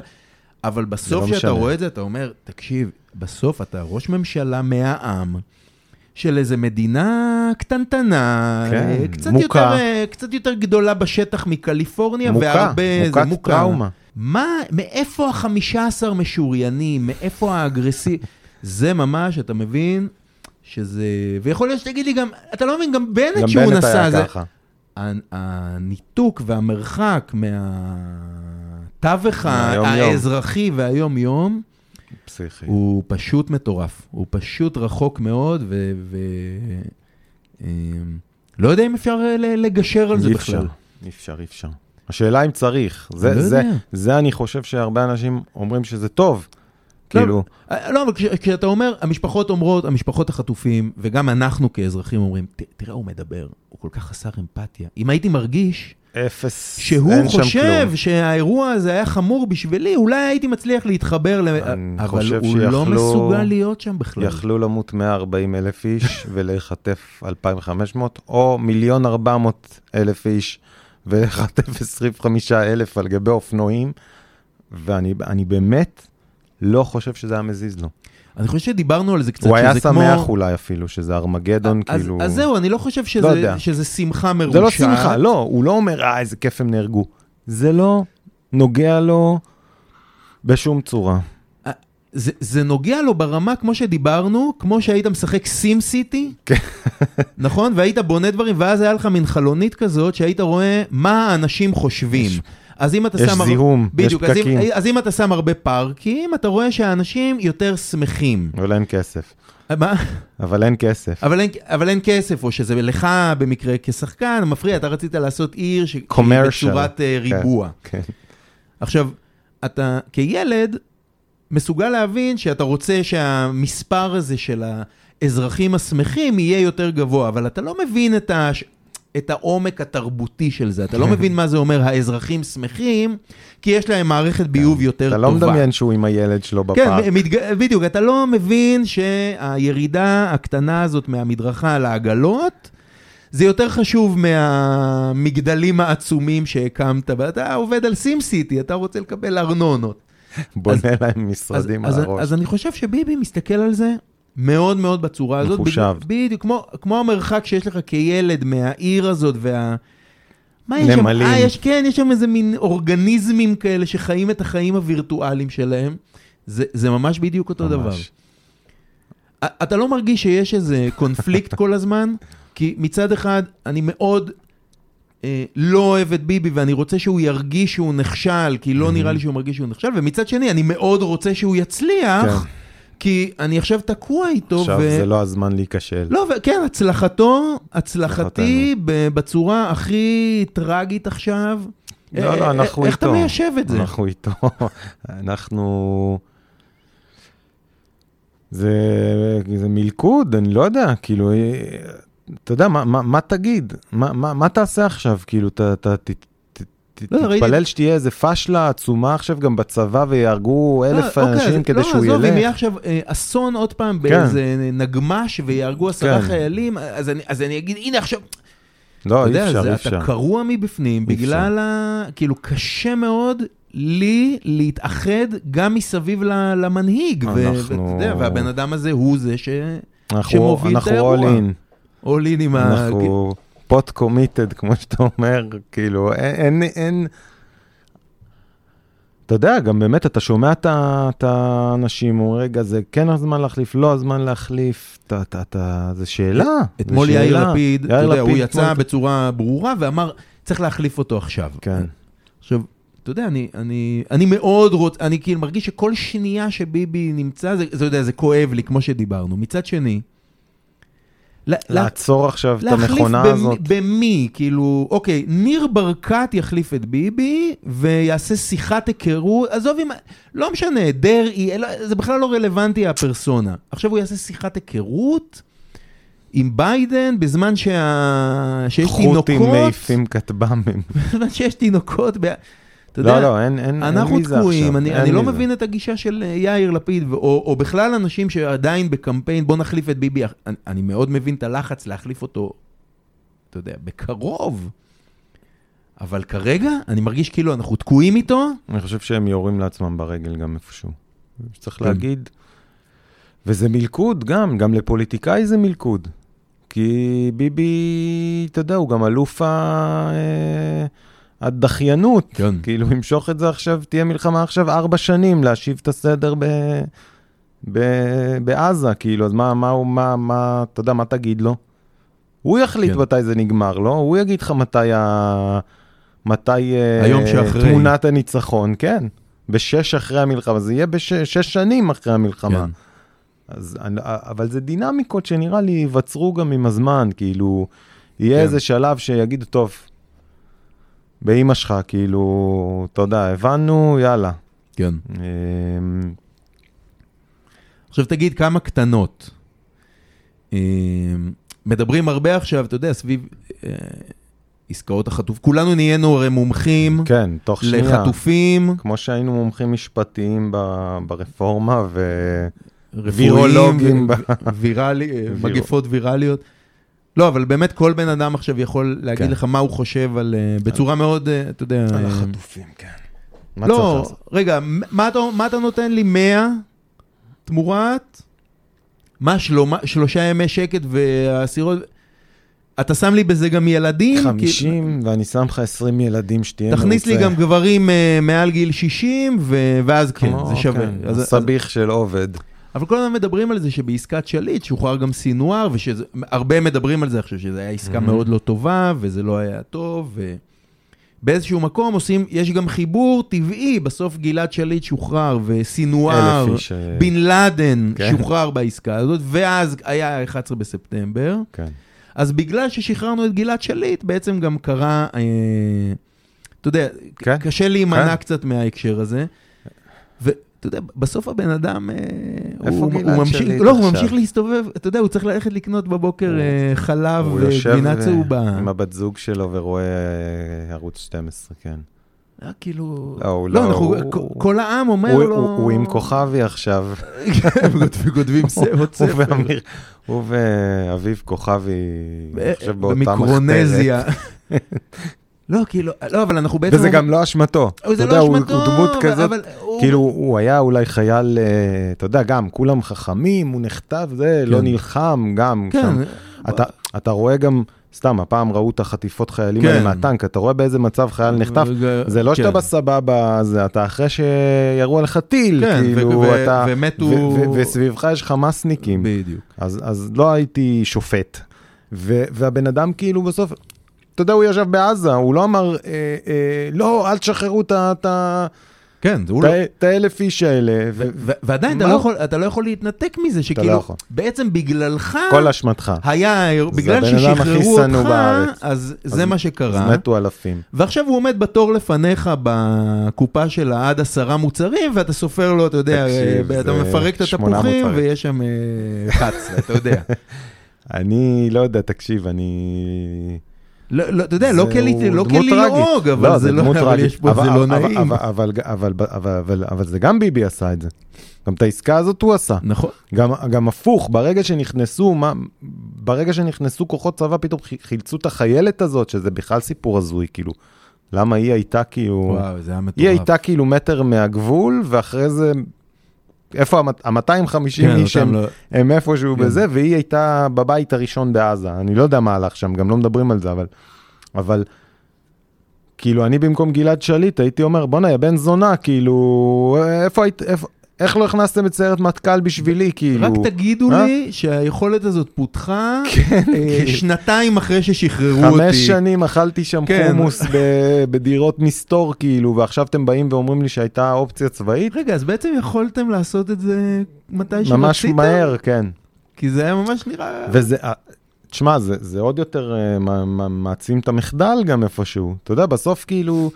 אבל בסוף לא כשאתה משנה. רואה את זה, אתה אומר, תקשיב, בסוף אתה ראש ממשלה מהעם. של איזה מדינה קטנטנה, כן, אה, קצת, מוכה. יותר, אה, קצת יותר גדולה בשטח מקליפורניה, מוכה, והרבה, מוכת מוכה. טראומה. מה, מאיפה החמישה עשר משוריינים, מאיפה האגרסיב... זה ממש, אתה מבין, שזה... ויכול להיות שתגיד לי גם, אתה לא מבין, גם בנט גם שהוא בנט נסע, היה זה... ככה. הניתוק והמרחק מהתווך. האזרחי והיום-יום, פסיכי. הוא פשוט מטורף. הוא פשוט רחוק מאוד, ו... ו... אמ, לא יודע אם אפשר אה, לגשר על זה אי בכלל. אפשר, אי אפשר, אי אפשר. השאלה אם צריך. זה, לא זה, יודע. זה אני חושב שהרבה אנשים אומרים שזה טוב. לא, כאילו, אה, לא, אבל כש- כשאתה אומר, המשפחות אומרות, המשפחות החטופים, וגם אנחנו כאזרחים אומרים, "ת- תראה, הוא מדבר, הוא כל כך חסר אמפתיה. אם הייתי מרגיש אפס, שהוא אין שם חושב כלום. שהאירוע הזה היה חמור בשבילי, אולי הייתי מצליח להתחבר, ל... אבל חושב הוא לא מסוגל להיות שם בכלל. יכלו למות 140 אלף איש ולהיחטף 2,500, או מיליון 400 אלף איש ולהיחטף 25 אלף על גבי אופנועים, ואני אני באמת לא חושב שזה היה מזיז לו. אני חושב שדיברנו על זה קצת, הוא היה שמח כמו... אולי אפילו, שזה ארמגדון, אז, כאילו... אז זהו, אני לא חושב שזה, לא יודע. שזה שמחה מרושעת. זה לא שמחה, לא, הוא לא אומר, אה, איזה כיף הם נהרגו. זה לא נוגע לו בשום צורה. זה, זה נוגע לו ברמה, כמו שדיברנו, כמו שהיית משחק סים סיטי, כן. נכון? והיית בונה דברים, ואז היה לך מין חלונית כזאת, שהיית רואה מה האנשים חושבים. יש- אז אם אתה יש שם... הר- זיהום, יש בדיוק, אז אם, פקקים. אז אם אתה שם הרבה פארקים, אתה רואה שהאנשים יותר שמחים. אבל אין כסף. מה? אבל אין כסף. אבל אין, אבל אין כסף, או שזה לך במקרה כשחקן, מפריע, אתה רצית לעשות עיר ש- Commercial. בצורת אה, ריבוע. כן. עכשיו, אתה כילד מסוגל להבין שאתה רוצה שהמספר הזה של האזרחים השמחים יהיה יותר גבוה, אבל אתה לא מבין את, ה... את העומק התרבותי של זה, אתה לא מבין מה זה אומר האזרחים שמחים, כי יש להם מערכת ביוב יותר אתה טובה. לא מדמיין שהוא עם הילד שלו כן, בפארק. מתג... בדיוק, אתה לא מבין שהירידה הקטנה הזאת מהמדרכה לעגלות, זה יותר חשוב מהמגדלים העצומים שהקמת, ואתה עובד על סים סיטי, אתה רוצה לקבל ארנונות. בונה אז- להם משרדים אז, על אז, הראש. אז אני חושב שביבי מסתכל על זה מאוד מאוד בצורה הזאת. מחושב. בדיוק, כמו, כמו המרחק שיש לך כילד מהעיר הזאת וה... מה יש שם? נמלים. אה, יש, כן, יש שם איזה מין אורגניזמים כאלה שחיים את החיים הווירטואליים שלהם. זה, זה ממש בדיוק אותו ממש. דבר. אתה לא מרגיש שיש איזה קונפליקט כל הזמן? כי מצד אחד, אני מאוד אה, לא אוהב את ביבי, ואני רוצה שהוא ירגיש שהוא נכשל, כי לא נראה לי שהוא מרגיש שהוא נכשל, ומצד שני, אני מאוד רוצה שהוא יצליח, כן. כי אני עכשיו תקוע איתו, עכשיו ו... זה לא הזמן להיכשל. לא, ו- כן, הצלחתו, הצלחתי בצורה הכי טרגית עכשיו. לא, אה, לא, אה, אנחנו איך אתה איתו. מיישב את זה? אנחנו איתו. אנחנו... זה, זה מלכוד, אני לא יודע, כאילו, אה, אתה יודע, מה, מה, מה תגיד? מה, מה, מה תעשה עכשיו? כאילו, אתה, אתה ת, ת, ת, תתפלל שתהיה איזה פשלה עצומה עכשיו גם בצבא ויהרגו אלף לא, אוקיי, אנשים כדי לא, שהוא עזוב, אם ילך. יהיה עכשיו אה, אסון עוד פעם כן. באיזה נגמש ויהרגו עשרה כן. חיילים, אז אני- אגיד, הנה עכשיו, לא, אתה אי אפשר, אי אתה אפשר. קרוע מבפנים בגלל ה... כאילו, קשה מאוד לי להתאחד גם מסביב למנהיג. אנחנו- ואתה יודע, והבן אדם הזה הוא זה ש... אנחנו, שמוביל את אנחנו האירוע. all in. אולין עם ה... אנחנו פוט קומיטד, כמו שאתה אומר, כאילו, אין, אין, אין... אתה יודע, גם באמת, אתה שומע את האנשים, אומרים, רגע, זה כן הזמן להחליף, לא הזמן להחליף, אתה, אתה, אתה, זה שאלה. אתמול יאיר. לפיד, אתה יודע, הוא לפיד יצא אתמול- בצורה ברורה ואמר, צריך להחליף אותו עכשיו. כן. עכשיו, אתה יודע, אני, אני, אני מאוד רוצה, אני כאילו מרגיש שכל שנייה שביבי נמצא, זה, זה, יודע, זה כואב לי, כמו שדיברנו. מצד שני, לעצור עכשיו את להחליף המכונה במי- הזאת. במי, כאילו, אוקיי, ניר ברקת יחליף את ביבי ויעשה שיחת היכרות, עזוב אם, לא משנה, דרעי, זה בכלל לא רלוונטי הפרסונה. עכשיו הוא יעשה שיחת היכרות עם ביידן בזמן שה... שיש חות'ים תינוקות, מעיפים כטב"מים. בזמן שיש תינוקות, ב... אתה יודע, לא, לא, אין אין- אין אנחנו מזה תקועים. אני, אין אני לא מזה. מבין את הגישה של אה, יאיר לפיד, או, או בכלל אנשים שעדיין בקמפיין, בוא נחליף את ביבי, אני, אני מאוד מבין את הלחץ להחליף אותו, אתה יודע, בקרוב. אבל כרגע, אני מרגיש כאילו אנחנו תקועים איתו, אני חושב שהם יורים לעצמם ברגל גם איפשהו. צריך כן. להגיד. וזה מלכוד גם, גם לפוליטיקאי זה מלכוד. כי ביבי, אתה יודע, הוא גם אלוף ה- אה, הדחיינות. כן. כאילו, ימשוך את זה עכשיו, תהיה מלחמה עכשיו ארבע שנים, להשיב את הסדר ב... ב... בעזה, כאילו, אז מה, מה, מה, מה, אתה יודע, מה תגיד לו? הוא יחליט כן. מתי זה נגמר, לא? הוא יגיד לך מתי ה... מתי... אה, היום שאחרי. תמונת הניצחון, כן. בשש אחרי המלחמה, זה יהיה בשש שנים אחרי המלחמה. כן. אז, אני- אבל זה דינמיקות שנראה לי ייווצרו גם עם הזמן, כאילו, יהיה כן. איזה שלב שיגידו, טוב, באימא שלך, כאילו, אתה יודע, הבנו, יאללה. כן. אמ, עכשיו תגיד כמה קטנות. אה, מדברים הרבה עכשיו, אתה יודע, סביב אה, עסקאות החטוף, כולנו נהיינו הרי מומחים כן, תוך שנייה. לחטופים, כמו שהיינו מומחים משפטיים ב- ברפורמה, ו... וירולוגים ב- ויראלי, ויר- מגפות ויראליות. לא, אבל באמת כל בן אדם עכשיו יכול להגיד כן. לך מה הוא חושב על, אה, בצורה מאוד, אה, אתה יודע... על אה, החטופים, כן. מה לא? רגע, מה אתה, מה אתה נותן לי 100 תמורת? מה, שלומה, שלושה ימי שקט והאסירות? אתה שם לי בזה גם ילדים? 50, ואני שם לך 20 ילדים שתהיה כי, מרוצה. תכניס לי גם גברים אה, מעל גיל 60, ו, ואז כן, כמו, זה שווה. כן, אז, אז, הסביך של עובד. אבל כל הזמן מדברים על זה שבעסקת שליט שוחרר גם סינואר, והרבה מדברים על זה עכשיו, שזו הייתה עסקה Mhm. מאוד לא טובה, וזה לא היה טוב, ובאיזשהו מקום עושים, יש גם חיבור טבעי, בסוף גלעד שליט שוחרר, וסינואר, איש, אה, בן לאדן כן. שוחרר בעסקה הזאת, ואז היה 11 בספטמבר. כן. אז בגלל ששחררנו את גלעד שליט, בעצם גם קרה, אה, אתה יודע, כן. קשה להימנע כן. קצת מההקשר הזה. ואתה יודע, בסוף הבן אדם, אה, הוא, הוא ממשיך, לא, הוא? ממשיך להסתובב, אתה יודע, הוא צריך ללכת לקנות בבוקר הוא- אה, חלב הוא יושב וגבינה אה, צהובה. עם הבת זוג שלו ורואה אה, ערוץ 12, כן. כאילו, לא, הוא לא, לא, אנחנו, הוא- כל- העם אומר הוא- לו... הוא הוא עם כוכבי עכשיו. הם כותבים- כותבים ס- עוד הוא ספר. ואמיר- הוא ואביב כוכבי, אני חושב באותה מחתרת. במיקרונזיה. לא, כאילו, לא, אבל אנחנו בעצם... וזה גם לא אשמתו. אבל זה אתה יודע, לא הוא- אשמתו, הוא דמות אבל- כזאת, אבל כאילו, הוא היה אולי חייל, אה, אתה יודע, גם, כולם חכמים, הוא נחטף, זה, לא כן. נלחם, גם כן, שם. אתה- אתה רואה גם, סתם, הפעם ראו את החטיפות חיילים כן. האלה מהטנק, אתה רואה באיזה מצב חייל נחטף. רגע, זה לא שאתה כן. בסבבה, זה אתה אחרי שירו עליך טיל, כן, כאילו, ו- ו- אתה... ומתו- ו- ו- וסביבך יש חמאסניקים. בדיוק. אז, אז לא הייתי שופט. ו, והבן אדם כאילו בסוף, אתה יודע, הוא ישב בעזה, הוא לא אמר, אה, אה, לא, אל תשחררו את ה- כן, זה הוא לא... את האלף איש האלה. ועדיין אתה? לא יכול- אתה לא יכול להתנתק מזה, לא שכאילו, יכול. בעצם בגללך כל אשמתך. היה, בגלל ששחררו אותך, בארץ. אז זה אז- מה אז שקרה. מתו אלפים. ועכשיו הוא עומד בתור לפניך בקופה של עד עשרה מוצרים, ואתה סופר לו, אתה יודע, תקשיב, אה, אתה מפרק את התפוחים. ויש שם אה, 11, אתה יודע. אני לא יודע, תקשיב, אני... לא, לא, אתה יודע, לא לא כלעוג, טרגית. אבל זה לא, דמות אבל זה לא נעים. אבל- זה גם ביבי עשה את זה. גם את העסקה הזאת הוא עשה. נכון. גם, גם הפוך, ברגע שנכנסו, מה, ברגע שנכנסו כוחות צבא, פתאום חי- חילצו את החיילת הזאת, שזה בכלל סיפור הזוי, כאילו. למה היא הייתה כאילו... וואו, זה היה מטורף. היא הייתה כאילו מטר מהגבול, ואחרי זה... איפה ה-250 כן, איש הם, לא- הם איפשהו כן. בזה, והיא הייתה בבית הראשון בעזה. אני לא יודע מה הלך שם, גם לא מדברים על זה, אבל... אבל... כאילו, אני במקום גלעד שליט הייתי אומר, בואנה, יא בן זונה, כאילו, איפה היית... איפה... איך לא הכנסתם את סיירת מטכ"ל בשבילי, כאילו? רק תגידו אה? לי שהיכולת הזאת פותחה כן, אה, כאילו. שנתיים אחרי ששחררו אותי. חמש שנים אכלתי שם כן. חומוס ב- בדירות מסתור, כאילו, ועכשיו אתם באים ואומרים לי שהייתה אופציה צבאית? רגע, אז בעצם יכולתם לעשות את זה מתי שרציתם? ממש מהר, כן. כי זה היה ממש נראה... וזה, אה, תשמע, זה, זה עוד יותר אה, מע- מע- מעצים את המחדל גם איפשהו. אתה יודע, בסוף כאילו,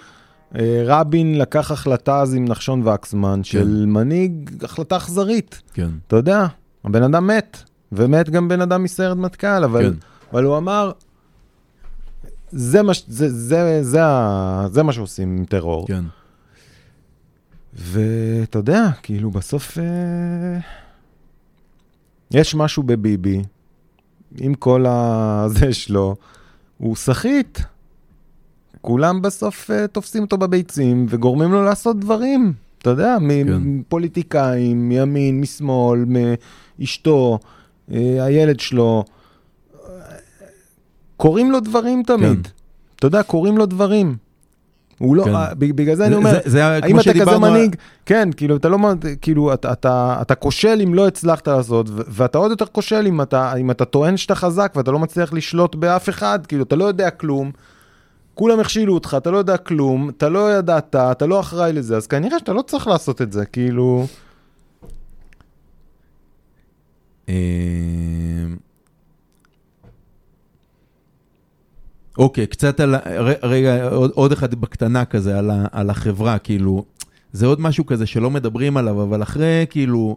רבין לקח החלטה אז עם נחשון וקסמן של מנהיג, החלטה אכזרית. כן, אתה יודע, הבן אדם מת, ומת גם בן אדם מסיירת מטכ"ל, אבל, כן. אבל הוא אמר, זה מה, זה, זה, זה, זה מה שעושים עם טרור. כן. ואתה יודע, כאילו בסוף אה, יש משהו בביבי, עם כל הזה שלו, הוא סחיט. כולם בסוף אה, תופסים אותו בביצים וגורמים לו לעשות דברים. אתה יודע, כן. מפוליטיקאים, מימין, משמאל, מאשתו, אה, הילד שלו. קורים לו דברים תמיד. כן. אתה יודע, קורים לו דברים. הוא לא, כן. אה, בגלל זה אני אומר, זה- זה האם אתה כזה שדיברנו... על- מנהיג? כן, כאילו, אתה לא, כאילו, אתה, אתה, אתה כושל אם לא הצלחת לעשות, ו- ואתה עוד יותר כושל אם אתה, אם אתה טוען שאתה חזק ואתה לא מצליח לשלוט באף אחד, כאילו, אתה לא יודע כלום, כולם הכשילו אותך, אתה לא יודע כלום, אתה לא ידעת, אתה לא אחראי לזה, אז כנראה שאתה לא צריך לעשות את זה, כאילו... אה, אוקיי, קצת על, רגע, עוד, עוד אחד בקטנה כזה, על, ה, על החברה, כאילו, זה עוד משהו כזה שלא מדברים עליו, אבל אחרי, כאילו,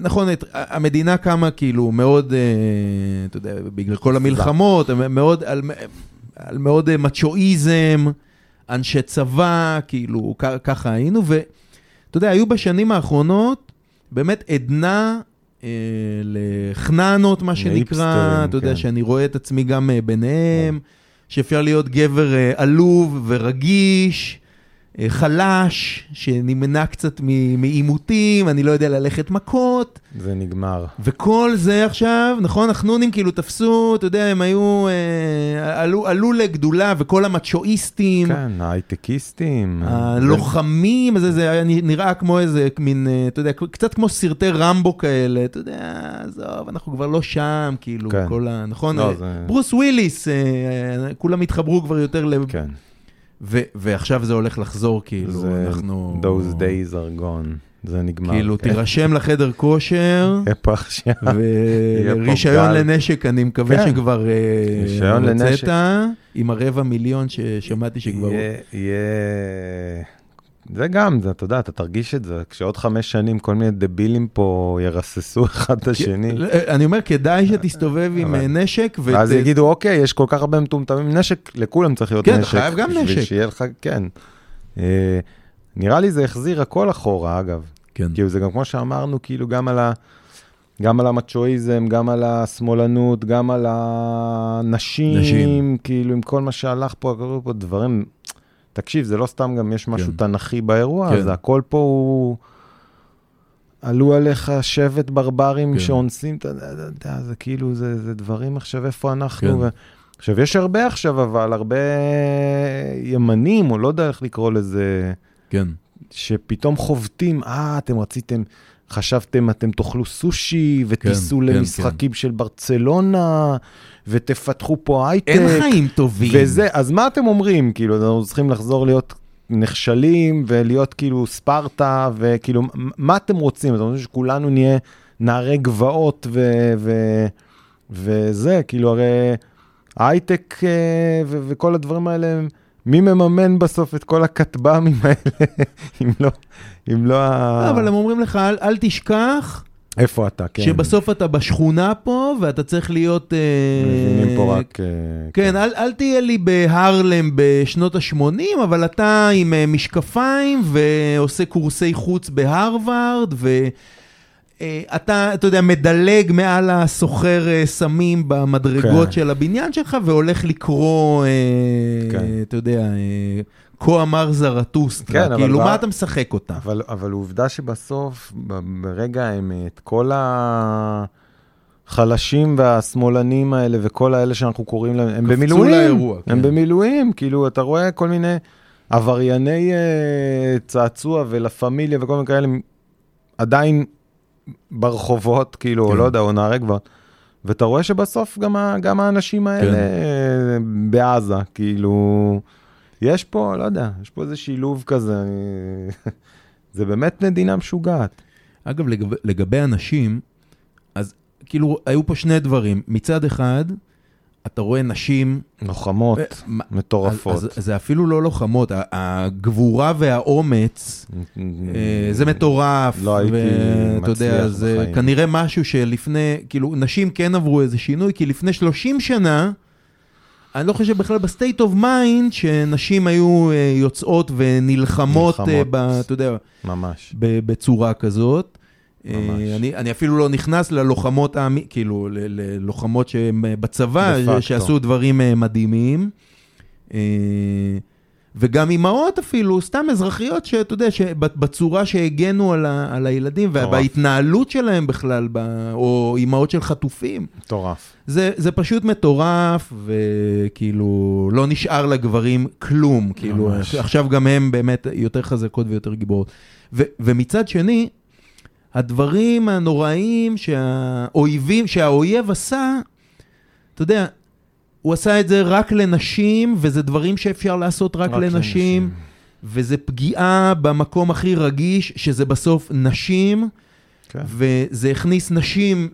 נכון, את, המדינה קמה כאילו מאוד, אה, אתה יודע, בגלל כל המלחמות, מאוד, על, על מאוד אה, מצ'ואיזם, אנשי צבא, כאילו, ככה היינו, ואתה יודע, היו בשנים האחרונות באמת עדנה אה, לחננות, מה שנקרא, אתה יודע, כן. שאני רואה את עצמי גם אה, ביניהם, שאפשר להיות גבר אה, עלוב ורגיש. אה, חלש, שנמנע קצת מעימותים, אני לא יודע ללכת מכות, זה נגמר. וכל זה עכשיו, נכון, החנונים כאילו תפסו, אתה יודע, הם היו, אה, עלו, עלו לגדולה, וכל המצ'ואיסטים, כן, ההייטקיסטים. הלוחמים, זה, זה היה נראה כמו איזה מין, אה, אתה יודע, קצת כמו סרטי רמבו כאלה, אתה יודע, עזוב, אנחנו כבר לא שם, כאילו, כן. כל ה... נכון? לא, אה, זה- ברוס וויליס, אה, אה, כולם התחברו כבר יותר ל... כן, ו- ועכשיו זה הולך לחזור, כאילו, זה... אנחנו... Those days are gone. זה נגמר. כאילו, כן. תירשם לחדר כושר, יהיה פה עכשיו. ורישיון. לנשק, אני מקווה כן. שכבר אה, רישיון לנשק. עם הרבע מיליון ששמעתי שכבר... יהיה, יהיה... זה גם, זה, אתה יודע, אתה תרגיש את זה, כשעוד חמש שנים כל מיני דבילים פה ירססו אחד את השני, לא, אני אומר, כדאי שתסתובב עם אה, נשק, ות- ואז יגידו, אוקיי, יש כל כך הרבה מטומטמים, נשק, לכולם צריך להיות כן, אתה נשק. חייב גם נשק. שיהיה לך, כן. אה, נראה לי זה החזיר הכל אחורה, אגב. כן, כאילו, זה גם כמו שאמרנו, כאילו, גם על ה... גם על המצ'ואיזם, גם על השמאלנות, גם על הנשים, נשים. כאילו, עם כל מה שהלך פה, קרו פה דברים. תקשיב, זה לא סתם גם יש משהו כן. תנכי באירוע, כן. זה הכל פה הוא... עלו עליך שבט ברברים כן. שאונסים, אתה יודע, זה כאילו, זה, זה דברים עכשיו, איפה אנחנו. כן. ו... עכשיו, יש הרבה עכשיו, אבל הרבה ימנים, או לא יודע איך לקרוא לזה, כן, שפתאום חובטים, אה, אתם רציתם, חשבתם, אתם תאכלו סושי, ותיסעו כן, למשחקים של ברצלונה, ותפתחו פה הייטק. אין חיים טובים. וזה, אז מה אתם אומרים? כאילו, אנחנו צריכים לחזור להיות נכשלים, ולהיות כאילו ספרטה, וכאילו, מה אתם רוצים? אתם רוצים שכולנו נהיה נערי גבעות, ו... ו... וזה, כאילו, הרי הייטק אה, ו- וכל הדברים האלה, הם- מי מממן בסוף את כל הכטב"מים האלה, אם לא, אם לא ה... אבל הם אומרים לך, אל, אל תשכח איפה אתה? כן. שבסוף אתה בשכונה פה, ואתה צריך להיות... אה, מבינים פה רק... אה, כן, אל, אל תהיה לי בהרלם בשנות ה-80, אבל אתה עם אה, משקפיים ועושה קורסי חוץ בהרווארד, ואתה, אתה יודע, מדלג מעל הסוחר אה, סמים במדרגות כן. של הבניין שלך, והולך לקרוא, אה, כן. אתה יודע, אה, כה אמר זרטוסטרה. כן, כאילו, מה- מה אתה משחק אותה? אבל, אבל עובדה שבסוף, ברגע האמת, כל החלשים והשמאלנים האלה וכל האלה שאנחנו קוראים להם, הם במילואים. לאירוע, הם כן. במילואים, כאילו, אתה רואה כל מיני עברייני אה, צעצוע ולה פמיליה וכל מיני כאלה, עדיין ברחובות, כאילו, כן. לא יודע, או נערי גבעות. ואתה רואה שבסוף גם, ה- גם האנשים האלה כן. בעזה, כאילו, יש פה, לא יודע, יש פה איזה שילוב כזה, אני... זה באמת מדינה משוגעת. אגב, לגב, לגבי אנשים, אז כאילו, היו פה שני דברים. מצד אחד, אתה רואה נשים... לוחמות, מה- מטורפות. אז, אז זה אפילו לא לוחמות, הגבורה והאומץ, אה, זה מטורף. לא הייתי יודע, מצליח זה בחיים. כנראה משהו שלפני, כאילו, נשים כן עברו איזה שינוי, כי לפני 30 שנה, אני לא חושב בכלל ב state of mind, שנשים היו אה, יוצאות ונלחמות, נלחמות. אה, ב, אתה יודע, ממש. בצורה כזאת. ממש. אה, אני, אני אפילו לא נכנס ללוחמות, האמי- כאילו, ללוחמות שהן אה, בצבא, פקטו. שעשו דברים אה, מדהימים. אה, וגם אימהות אפילו, סתם אזרחיות, שאתה יודע, בצורה שהגנו על, ה, על הילדים, מטורף. ובהתנהלות שלהם בכלל, ב, או אימהות של חטופים. מטורף. זה, זה פשוט מטורף, וכאילו, לא נשאר לגברים כלום. כאילו, ממש. עכשיו גם הם באמת יותר חזקות ויותר גיבורות. ו, ומצד שני, הדברים הנוראיים שהאויבים, שהאויב עשה, אתה יודע, הוא עשה את זה רק לנשים, וזה דברים שאפשר לעשות רק, רק לנשים, לנשים. וזה פגיעה במקום הכי רגיש, שזה בסוף נשים. כן. וזה הכניס נשים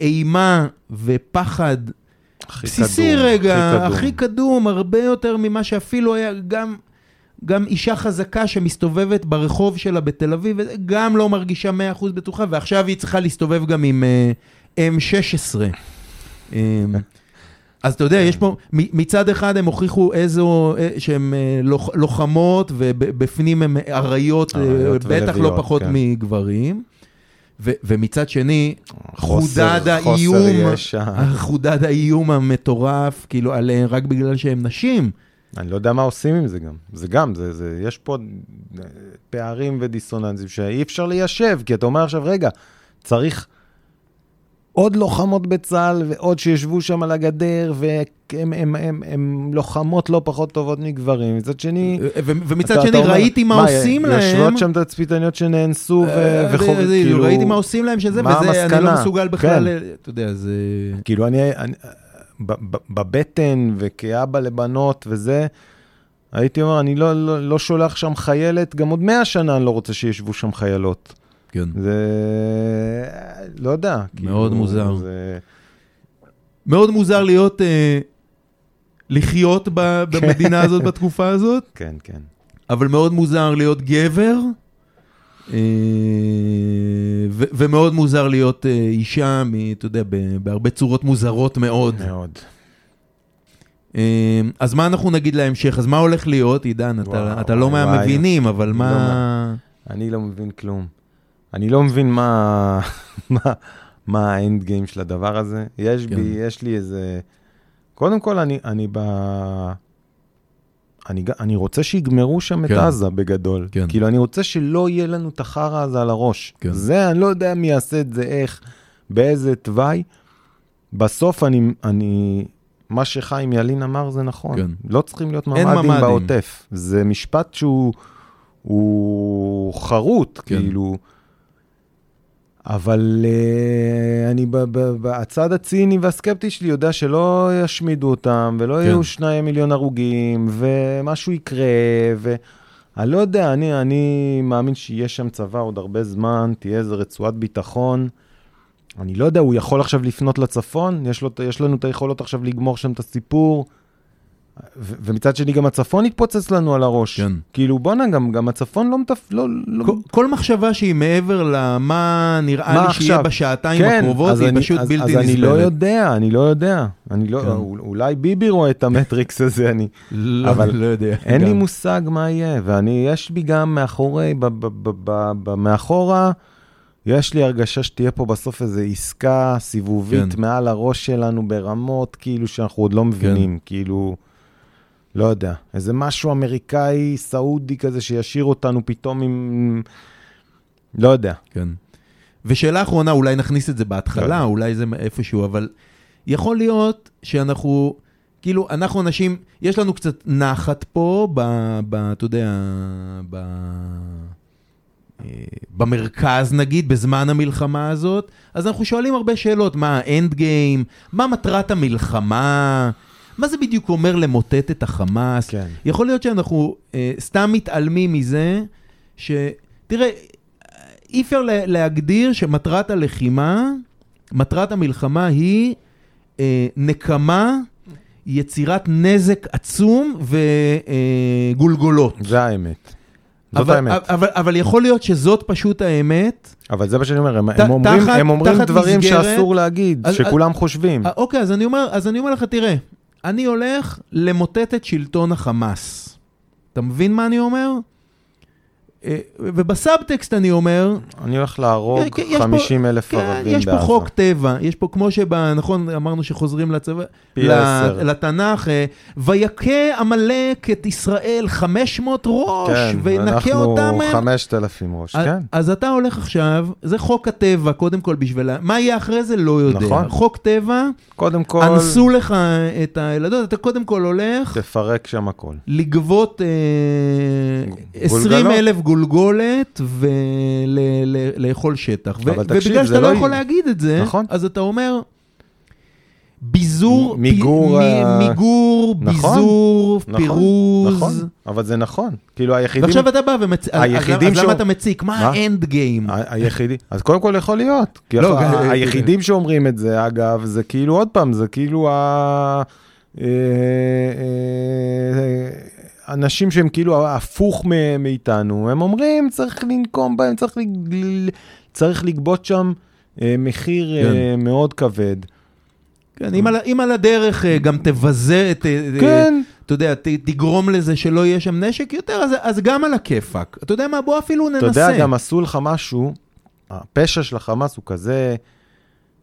לאימה ופחד הכי בסיסי קדום, רגע, הכי הכי קדום. קדום, הרבה יותר ממה שאפילו היה, גם, גם אישה חזקה שמסתובבת ברחוב שלה בתל אביב, גם לא מרגישה 100% בטוחה, ועכשיו היא צריכה להסתובב גם עם uh, M16. Um, אז אתה יודע, יש פה, מצד אחד הם הוכיחו איזו, אה, שהן אה, לוח- לוחמות, ובפנים הן אריות, אה, אריות בטח לא פחות כן. מגברים. ו- ומצד שני, חוסר- חודד חוסר האיום, ישע. חודד האיום המטורף, כאילו, עליהן רק בגלל שהן נשים. אני לא יודע מה עושים עם זה גם. זה גם, זה, זה, יש פה אה, פערים ודיסוננסים שאי אפשר ליישב, כי אתה אומר עכשיו, רגע, צריך עוד לוחמות בצה"ל ועוד שישבו שם על הגדר, והן לוחמות לא פחות טובות מגברים. מצד שני... ו- ומצד אתה- שני, אתה אומר, ראיתי מה עושים להם. יושבות שם תצפיתניות שנאנסו אה, וחוב... כאילו... ראיתי מה עושים להם שזה, וזה, אני לא? מסוגל בכלל, כן. ל- אתה יודע, זה... כאילו, אני, בבטן וכאבא לבנות וזה, הייתי אומר, אני לא, לא, לא שולח שם חיילת, גם עוד מאה שנה אני לא רוצה שישבו שם חיילות. כן. זה... לא יודע. מאוד מוזר. זה... מאוד מוזר להיות, אה, לחיות ב- במדינה הזאת בתקופה הזאת, כן, כן. אבל מאוד מוזר להיות גבר, ו- ומאוד מוזר להיות אה, אישה, מ- אתה יודע, בהרבה צורות מוזרות מאוד. מאוד. אה, אז מה אנחנו נגיד להמשך? אז מה הולך להיות, עידן? אתה, וואו, אתה לא מהמבינים, אבל לא מה... אני לא מבין כלום. אני לא מבין מה, מה, מה האנד גיים של הדבר הזה. יש כן. בי, יש לי איזה... קודם כל, אני, אני ב... אני, אני רוצה שיגמרו שם כן. את עזה בגדול. כן. כאילו, אני רוצה שלא יהיה לנו את החרא הזה על הראש. כן. זה, אני לא יודע מי יעשה את זה, איך, באיזה תוואי. בסוף אני, אני, מה שחיים ילין אמר זה נכון. כן. לא צריכים להיות ממ"דים ממ"דים. בעוטף. זה משפט שהוא הוא חרוט, כן. כאילו. אבל uh, אני בצד הציני והסקפטי שלי יודע שלא ישמידו אותם, ולא כן. יהיו שניים מיליון הרוגים, ומשהו יקרה, ואני לא יודע, אני, אני מאמין שיהיה שם צבא עוד הרבה זמן, תהיה איזו רצועת ביטחון. אני לא יודע, הוא יכול עכשיו לפנות לצפון? יש, לו, יש לנו את היכולות עכשיו לגמור שם את הסיפור? ו- ומצד שני, גם הצפון יתפוצץ לנו על הראש. כן. כאילו, בואנה, גם, גם הצפון לא מטפ... לא, לא... כל, כל מחשבה שהיא מעבר למה נראה מה לי עכשיו? שיהיה בשעתיים כן, הקרובות, היא אני- פשוט אז, בלתי אז נסבלת. אני לא יודע, אני לא יודע. אני לא, כן. אול- אולי ביבי רואה את המטריקס הזה, אני... לא, אבל לא יודע. אין לי גם. מושג מה יהיה, ואני, יש בי גם מאחורי, ב, ב, ב, ב, ב, מאחורה, יש לי הרגשה שתהיה פה בסוף איזו עסקה סיבובית כן. מעל הראש שלנו ברמות, כאילו שאנחנו עוד לא מבינים, כאילו, לא יודע, איזה משהו אמריקאי, סעודי כזה, שישאיר אותנו פתאום עם... לא יודע. כן. ושאלה אחרונה, אולי נכניס את זה בהתחלה, כן. אולי זה איפשהו, אבל יכול להיות שאנחנו, כאילו, אנחנו אנשים, יש לנו קצת נחת פה, ב, ב, אתה יודע, ב, אה, במרכז נגיד, בזמן המלחמה הזאת, אז אנחנו שואלים הרבה שאלות, מה האנד גיים, מה מטרת המלחמה, מה זה בדיוק אומר למוטט את החמאס? כן. יכול להיות שאנחנו אה, סתם מתעלמים מזה, ש... תראה, אי אפשר לה, להגדיר שמטרת הלחימה, מטרת המלחמה היא אה, נקמה, יצירת נזק עצום וגולגולות. זה האמת. זאת אבל, האמת. אבל, אבל יכול להיות שזאת פשוט האמת. אבל זה מה שאני אומר, הם, ת- הם אומרים, תחת- הם אומרים תחת דברים מסגרת- שאסור להגיד, אז- שכולם חושבים. אה, אוקיי, אז אני אומר, אז אני אומר לך, תראה, אני הולך למוטט את שלטון החמאס. אתה מבין מה אני אומר? אה, ובסאבטקסט אני אומר, אני הולך להרוג כן, יש פה- 50 אלף כן, ערבים יש פה בעזה. חוק טבע, יש פה כמו שב... נכון, אמרנו שחוזרים לצבא, פי עשר. לתנ"ך, אה, ויכה עמלק את ישראל 500 ראש, כן, ונקה אותם אנחנו מהם. 5,000 ראש, אז- כן. אז אתה הולך עכשיו, זה חוק הטבע, קודם כל בשביל... מה יהיה אחרי זה? לא יודע. נכון. חוק טבע, קודם כל, אנסו לך את הילדות, אתה קודם כל הולך תפרק שם הכל. לגבות אה, גולגלות? 20 אלף גולגולת ולאכול שטח. ו- אבל תקשיב, ובגלל שאתה לא לא יכול. להגיד את זה, נכון. אז אתה אומר... ביזור, מ- מיגור פי- ה- מיגור, נכון, ביזור, נכון, פירוז. נכון, אבל זה נכון. כאילו היחידים... ועכשיו אתה בא ומציק, אז היחידים למה אתה מציק? מה? האנד גיים? היחידי, אז קודם כל יכול להיות. כי לא, ה- גם- היחידים שאומרים את זה, אגב, זה כאילו, עוד פעם, זה כאילו ה... אנשים שהם כאילו הפוך מאיתנו, הם אומרים, צריך לנקום בהם, צריך, לג- צריך לגבות שם אה, מחיר כן. אה, מאוד כבד. כן, אם על, אם על הדרך אה, גם תבזה, את, כן, אתה יודע, ת, תגרום לזה שלא יהיה שם נשק יותר, אז, אז גם על הכיפאק. אתה יודע מה, בוא אפילו ננסה. אתה יודע, גם עשו לך משהו, הפשע של החמאס הוא כזה,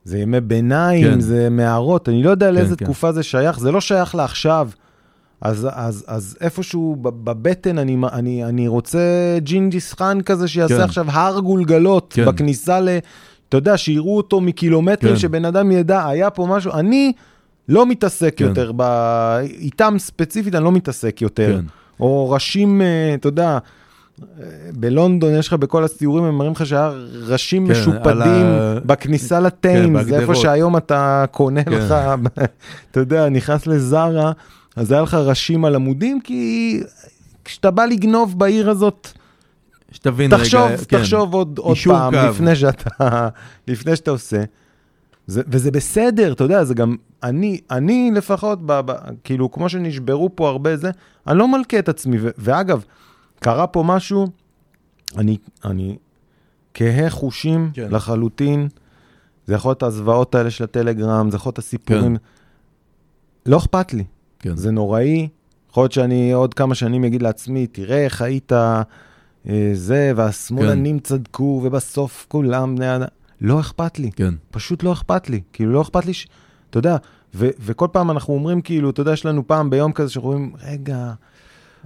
זה ימי ביניים, כן. זה מערות, אני לא יודע לאיזה כן. תקופה זה שייך, זה לא שייך לעכשיו. אז, אז, אז איפשהו בבטן אני, אני, אני רוצה ג'ינג'יס חאן כזה שיעשה כן. עכשיו הר גולגלות כן. בכניסה ל... אתה יודע, שיראו אותו מקילומטרים, כן. שבן אדם ידע, היה פה משהו, אני לא מתעסק כן. יותר, ב... איתם ספציפית אני לא מתעסק יותר. כן. או ראשים, אה, אתה יודע, אה, בלונדון יש לך בכל הסיורים, הם מראים לך שהיה ראשים כן, משופדים ה- בכניסה כן, לטיימס, זה איפה. שהיום אתה קונה כן. לך, אתה יודע, נכנס לזארה, אז היה לך ראשים על עמודים, כי כשאתה בא לגנוב בעיר הזאת, שתבין רגע, תחשוב, כן. תחשוב עוד, עוד פעם, קו. לפני שאתה, לפני שאתה עושה. זה, וזה בסדר, אתה יודע, זה גם, אני, אני לפחות, ב, ב, כאילו, כמו שנשברו פה הרבה זה, אני לא מלכה את עצמי, ו, ואגב, קרה פה משהו, אני, אני כהה חושים. כן. לחלוטין, זה יכול להיות הזוועות האלה של הטלגרם, זה יכול להיות הסיפורים, כן. לא אכפת לי, כן. זה נוראי, יכול להיות שאני עוד כמה שנים אגיד לעצמי, תראה איך היית אה, זה, והשמאלנים כן. צדקו, ובסוף כולם בני אדם. לא אכפת לי, כן. פשוט לא אכפת לי. כאילו, לא אכפת לי ש... אתה יודע, ו- וכל פעם אנחנו אומרים, כאילו, אתה יודע, יש לנו פעם ביום כזה שאנחנו אומרים, רגע,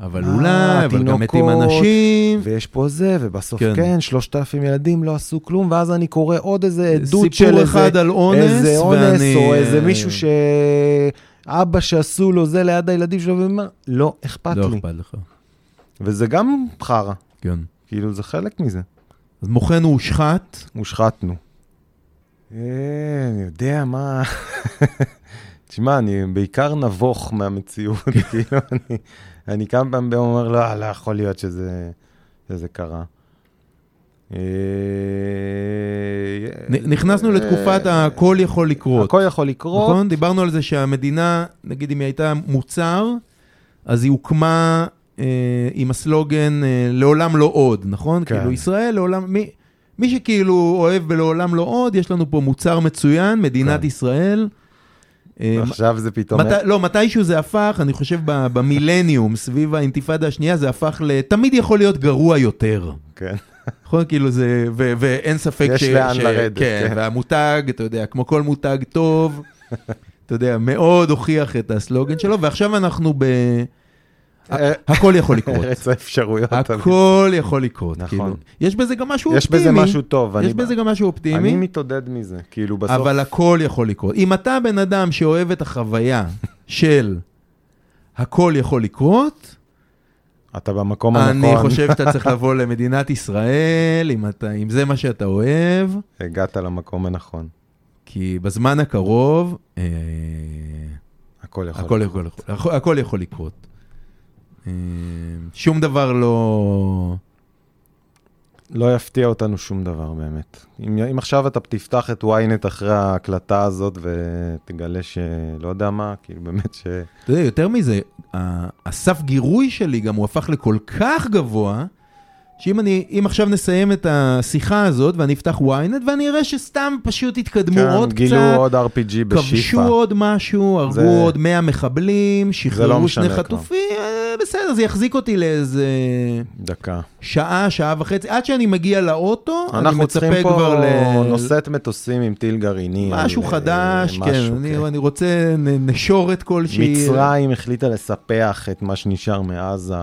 אבל אה, אולי, אבל גם מתים אנשים. ויש פה זה, ובסוף כן. כן, כן, שלושת אלפים ילדים לא עשו כלום, ואז אני קורא עוד איזה עדות סיפור של איזה... אחד על אונס, איזה אונס, ואני- או איזה מישהו ש... אבא שעשו לו זה ליד הילדים שלו, ואומר, לא אכפת לא לי. אכפת לך. וזה גם חרא, כן. כאילו, זה חלק מזה. אז מוחנו הושחת. הושחתנו. אה, אני יודע מה... תשמע, אני בעיקר נבוך מהמציאות, כאילו, אני, אני כמה פעמים אומר, לא, לא יכול להיות שזה, שזה קרה. אה, נכנסנו אה, לתקופת הכל יכול לקרות. הכל יכול לקרות. נכון? דיברנו על זה שהמדינה, נגיד אם היא הייתה מוצר, אז היא הוקמה אה, עם הסלוגן לעולם לא עוד, נכון? כן. כאילו ישראל לעולם, מי, מי שכאילו אוהב בלעולם לא עוד, יש לנו פה מוצר מצוין, מדינת כן. ישראל. עכשיו זה פתאום... מת, לא, מתישהו זה הפך, אני חושב במילניום, סביב האינתיפאדה השנייה, זה הפך ל... תמיד יכול להיות גרוע יותר. כן. נכון? כאילו זה... ו, ואין ספק יש לאן לרדת, כן, כן. והמותג, אתה יודע, כמו כל מותג טוב, אתה יודע, מאוד הוכיח את הסלוגן שלו, ועכשיו אנחנו ב... אה, הכל יכול לקרות. ארץ האפשרויות. הכל יכול לקרות, נכון. כאילו. יש בזה גם משהו יש אופטימי. בזה משהו טוב. יש אני- בזה גם משהו אני אופטימי, מתעודד מזה, כאילו בסוף... אבל הכל יכול לקרות. אם אתה בן אדם שאוהב את החוויה של הכל יכול לקרות, אתה במקום הנכון. אני חושב שאתה צריך לבוא למדינת ישראל, אם, אתה, אם זה מה שאתה אוהב, הגעת למקום הנכון. כי בזמן הקרוב, אה, הכל יכול. הכל יכול, הכל, הכל יכול לקרות. אה, שום דבר לא... לא יפתיע אותנו שום דבר באמת. אם, אם עכשיו אתה תפתח את ynet אחרי ההקלטה הזאת ותגלה שלא יודע מה, כאילו באמת ש... אתה יודע, יותר מזה, הסף גירוי שלי גם הוא הפך לכל כך גבוה, שאם אני, אם עכשיו נסיים את השיחה הזאת ואני אפתח ynet ואני אראה שסתם פשוט התקדמו עוד כן, גילו קצת, עוד RPG בשיפא. כבשו עוד משהו, הרגו זה- עוד 100 מחבלים, שחררו משנה שני. חטופים, אה, בסדר, זה יחזיק אותי לאיזה דקה. שעה, שעה וחצי, עד שאני מגיע לאוטו, אני אנחנו מצפה צריכים כבר פה ל... נושאת מטוסים עם טיל גרעיני. משהו על, חדש, אה, כן, משהו, אני, אני רוצה נשורת כלשהי. מצרים החליטה לספח את מה שנשאר מעזה.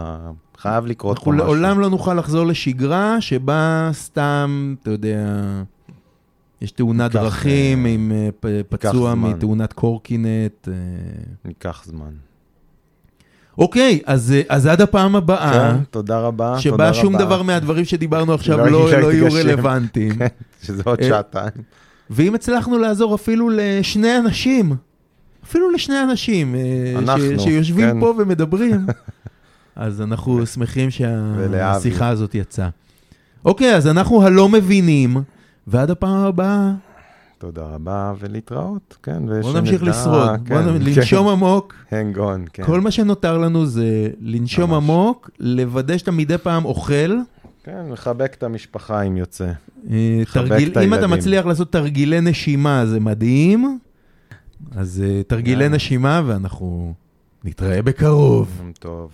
חייב לקרות אנחנו פה משהו. לעולם לא נוכל לחזור לשגרה שבה סתם, אתה יודע, יש תאונת דרכים אה, עם אה, פצוע. מתאונת קורקינט. אה. ייקח זמן. אוקיי, אז, אה, אז עד הפעם הבאה, כן, תודה רבה. תודה שבה שום רבה. דבר מהדברים שדיברנו עכשיו לא לא. לא יהיו רלוונטיים. כן, שזה עוד אה, שעתיים. ואם הצלחנו לעזור אפילו לשני אנשים, אפילו לשני אנשים, אה, אנחנו, ש, שיושבים כן. פה ומדברים, אז אנחנו שמחים. שהשיחה הזאת יצאה. אוקיי, אז אנחנו הלא מבינים, ועד הפעם הבאה, תודה רבה ולהתראות, כן. בואו נמשיך לשרוד, בואו נ- לנשום עמוק. הנג און, כן. כל מה שנותר לנו זה לנשום ממש. עמוק, לוודא שאתה מדי פעם אוכל. כן, מחבק את המשפחה אם יוצא. אה, לחבק תרגיל, את אם אתה. מצליח לעשות תרגילי נשימה, זה מדהים. אז אה, תרגילי יאללה. נשימה, ואנחנו נתראה בקרוב. טוב.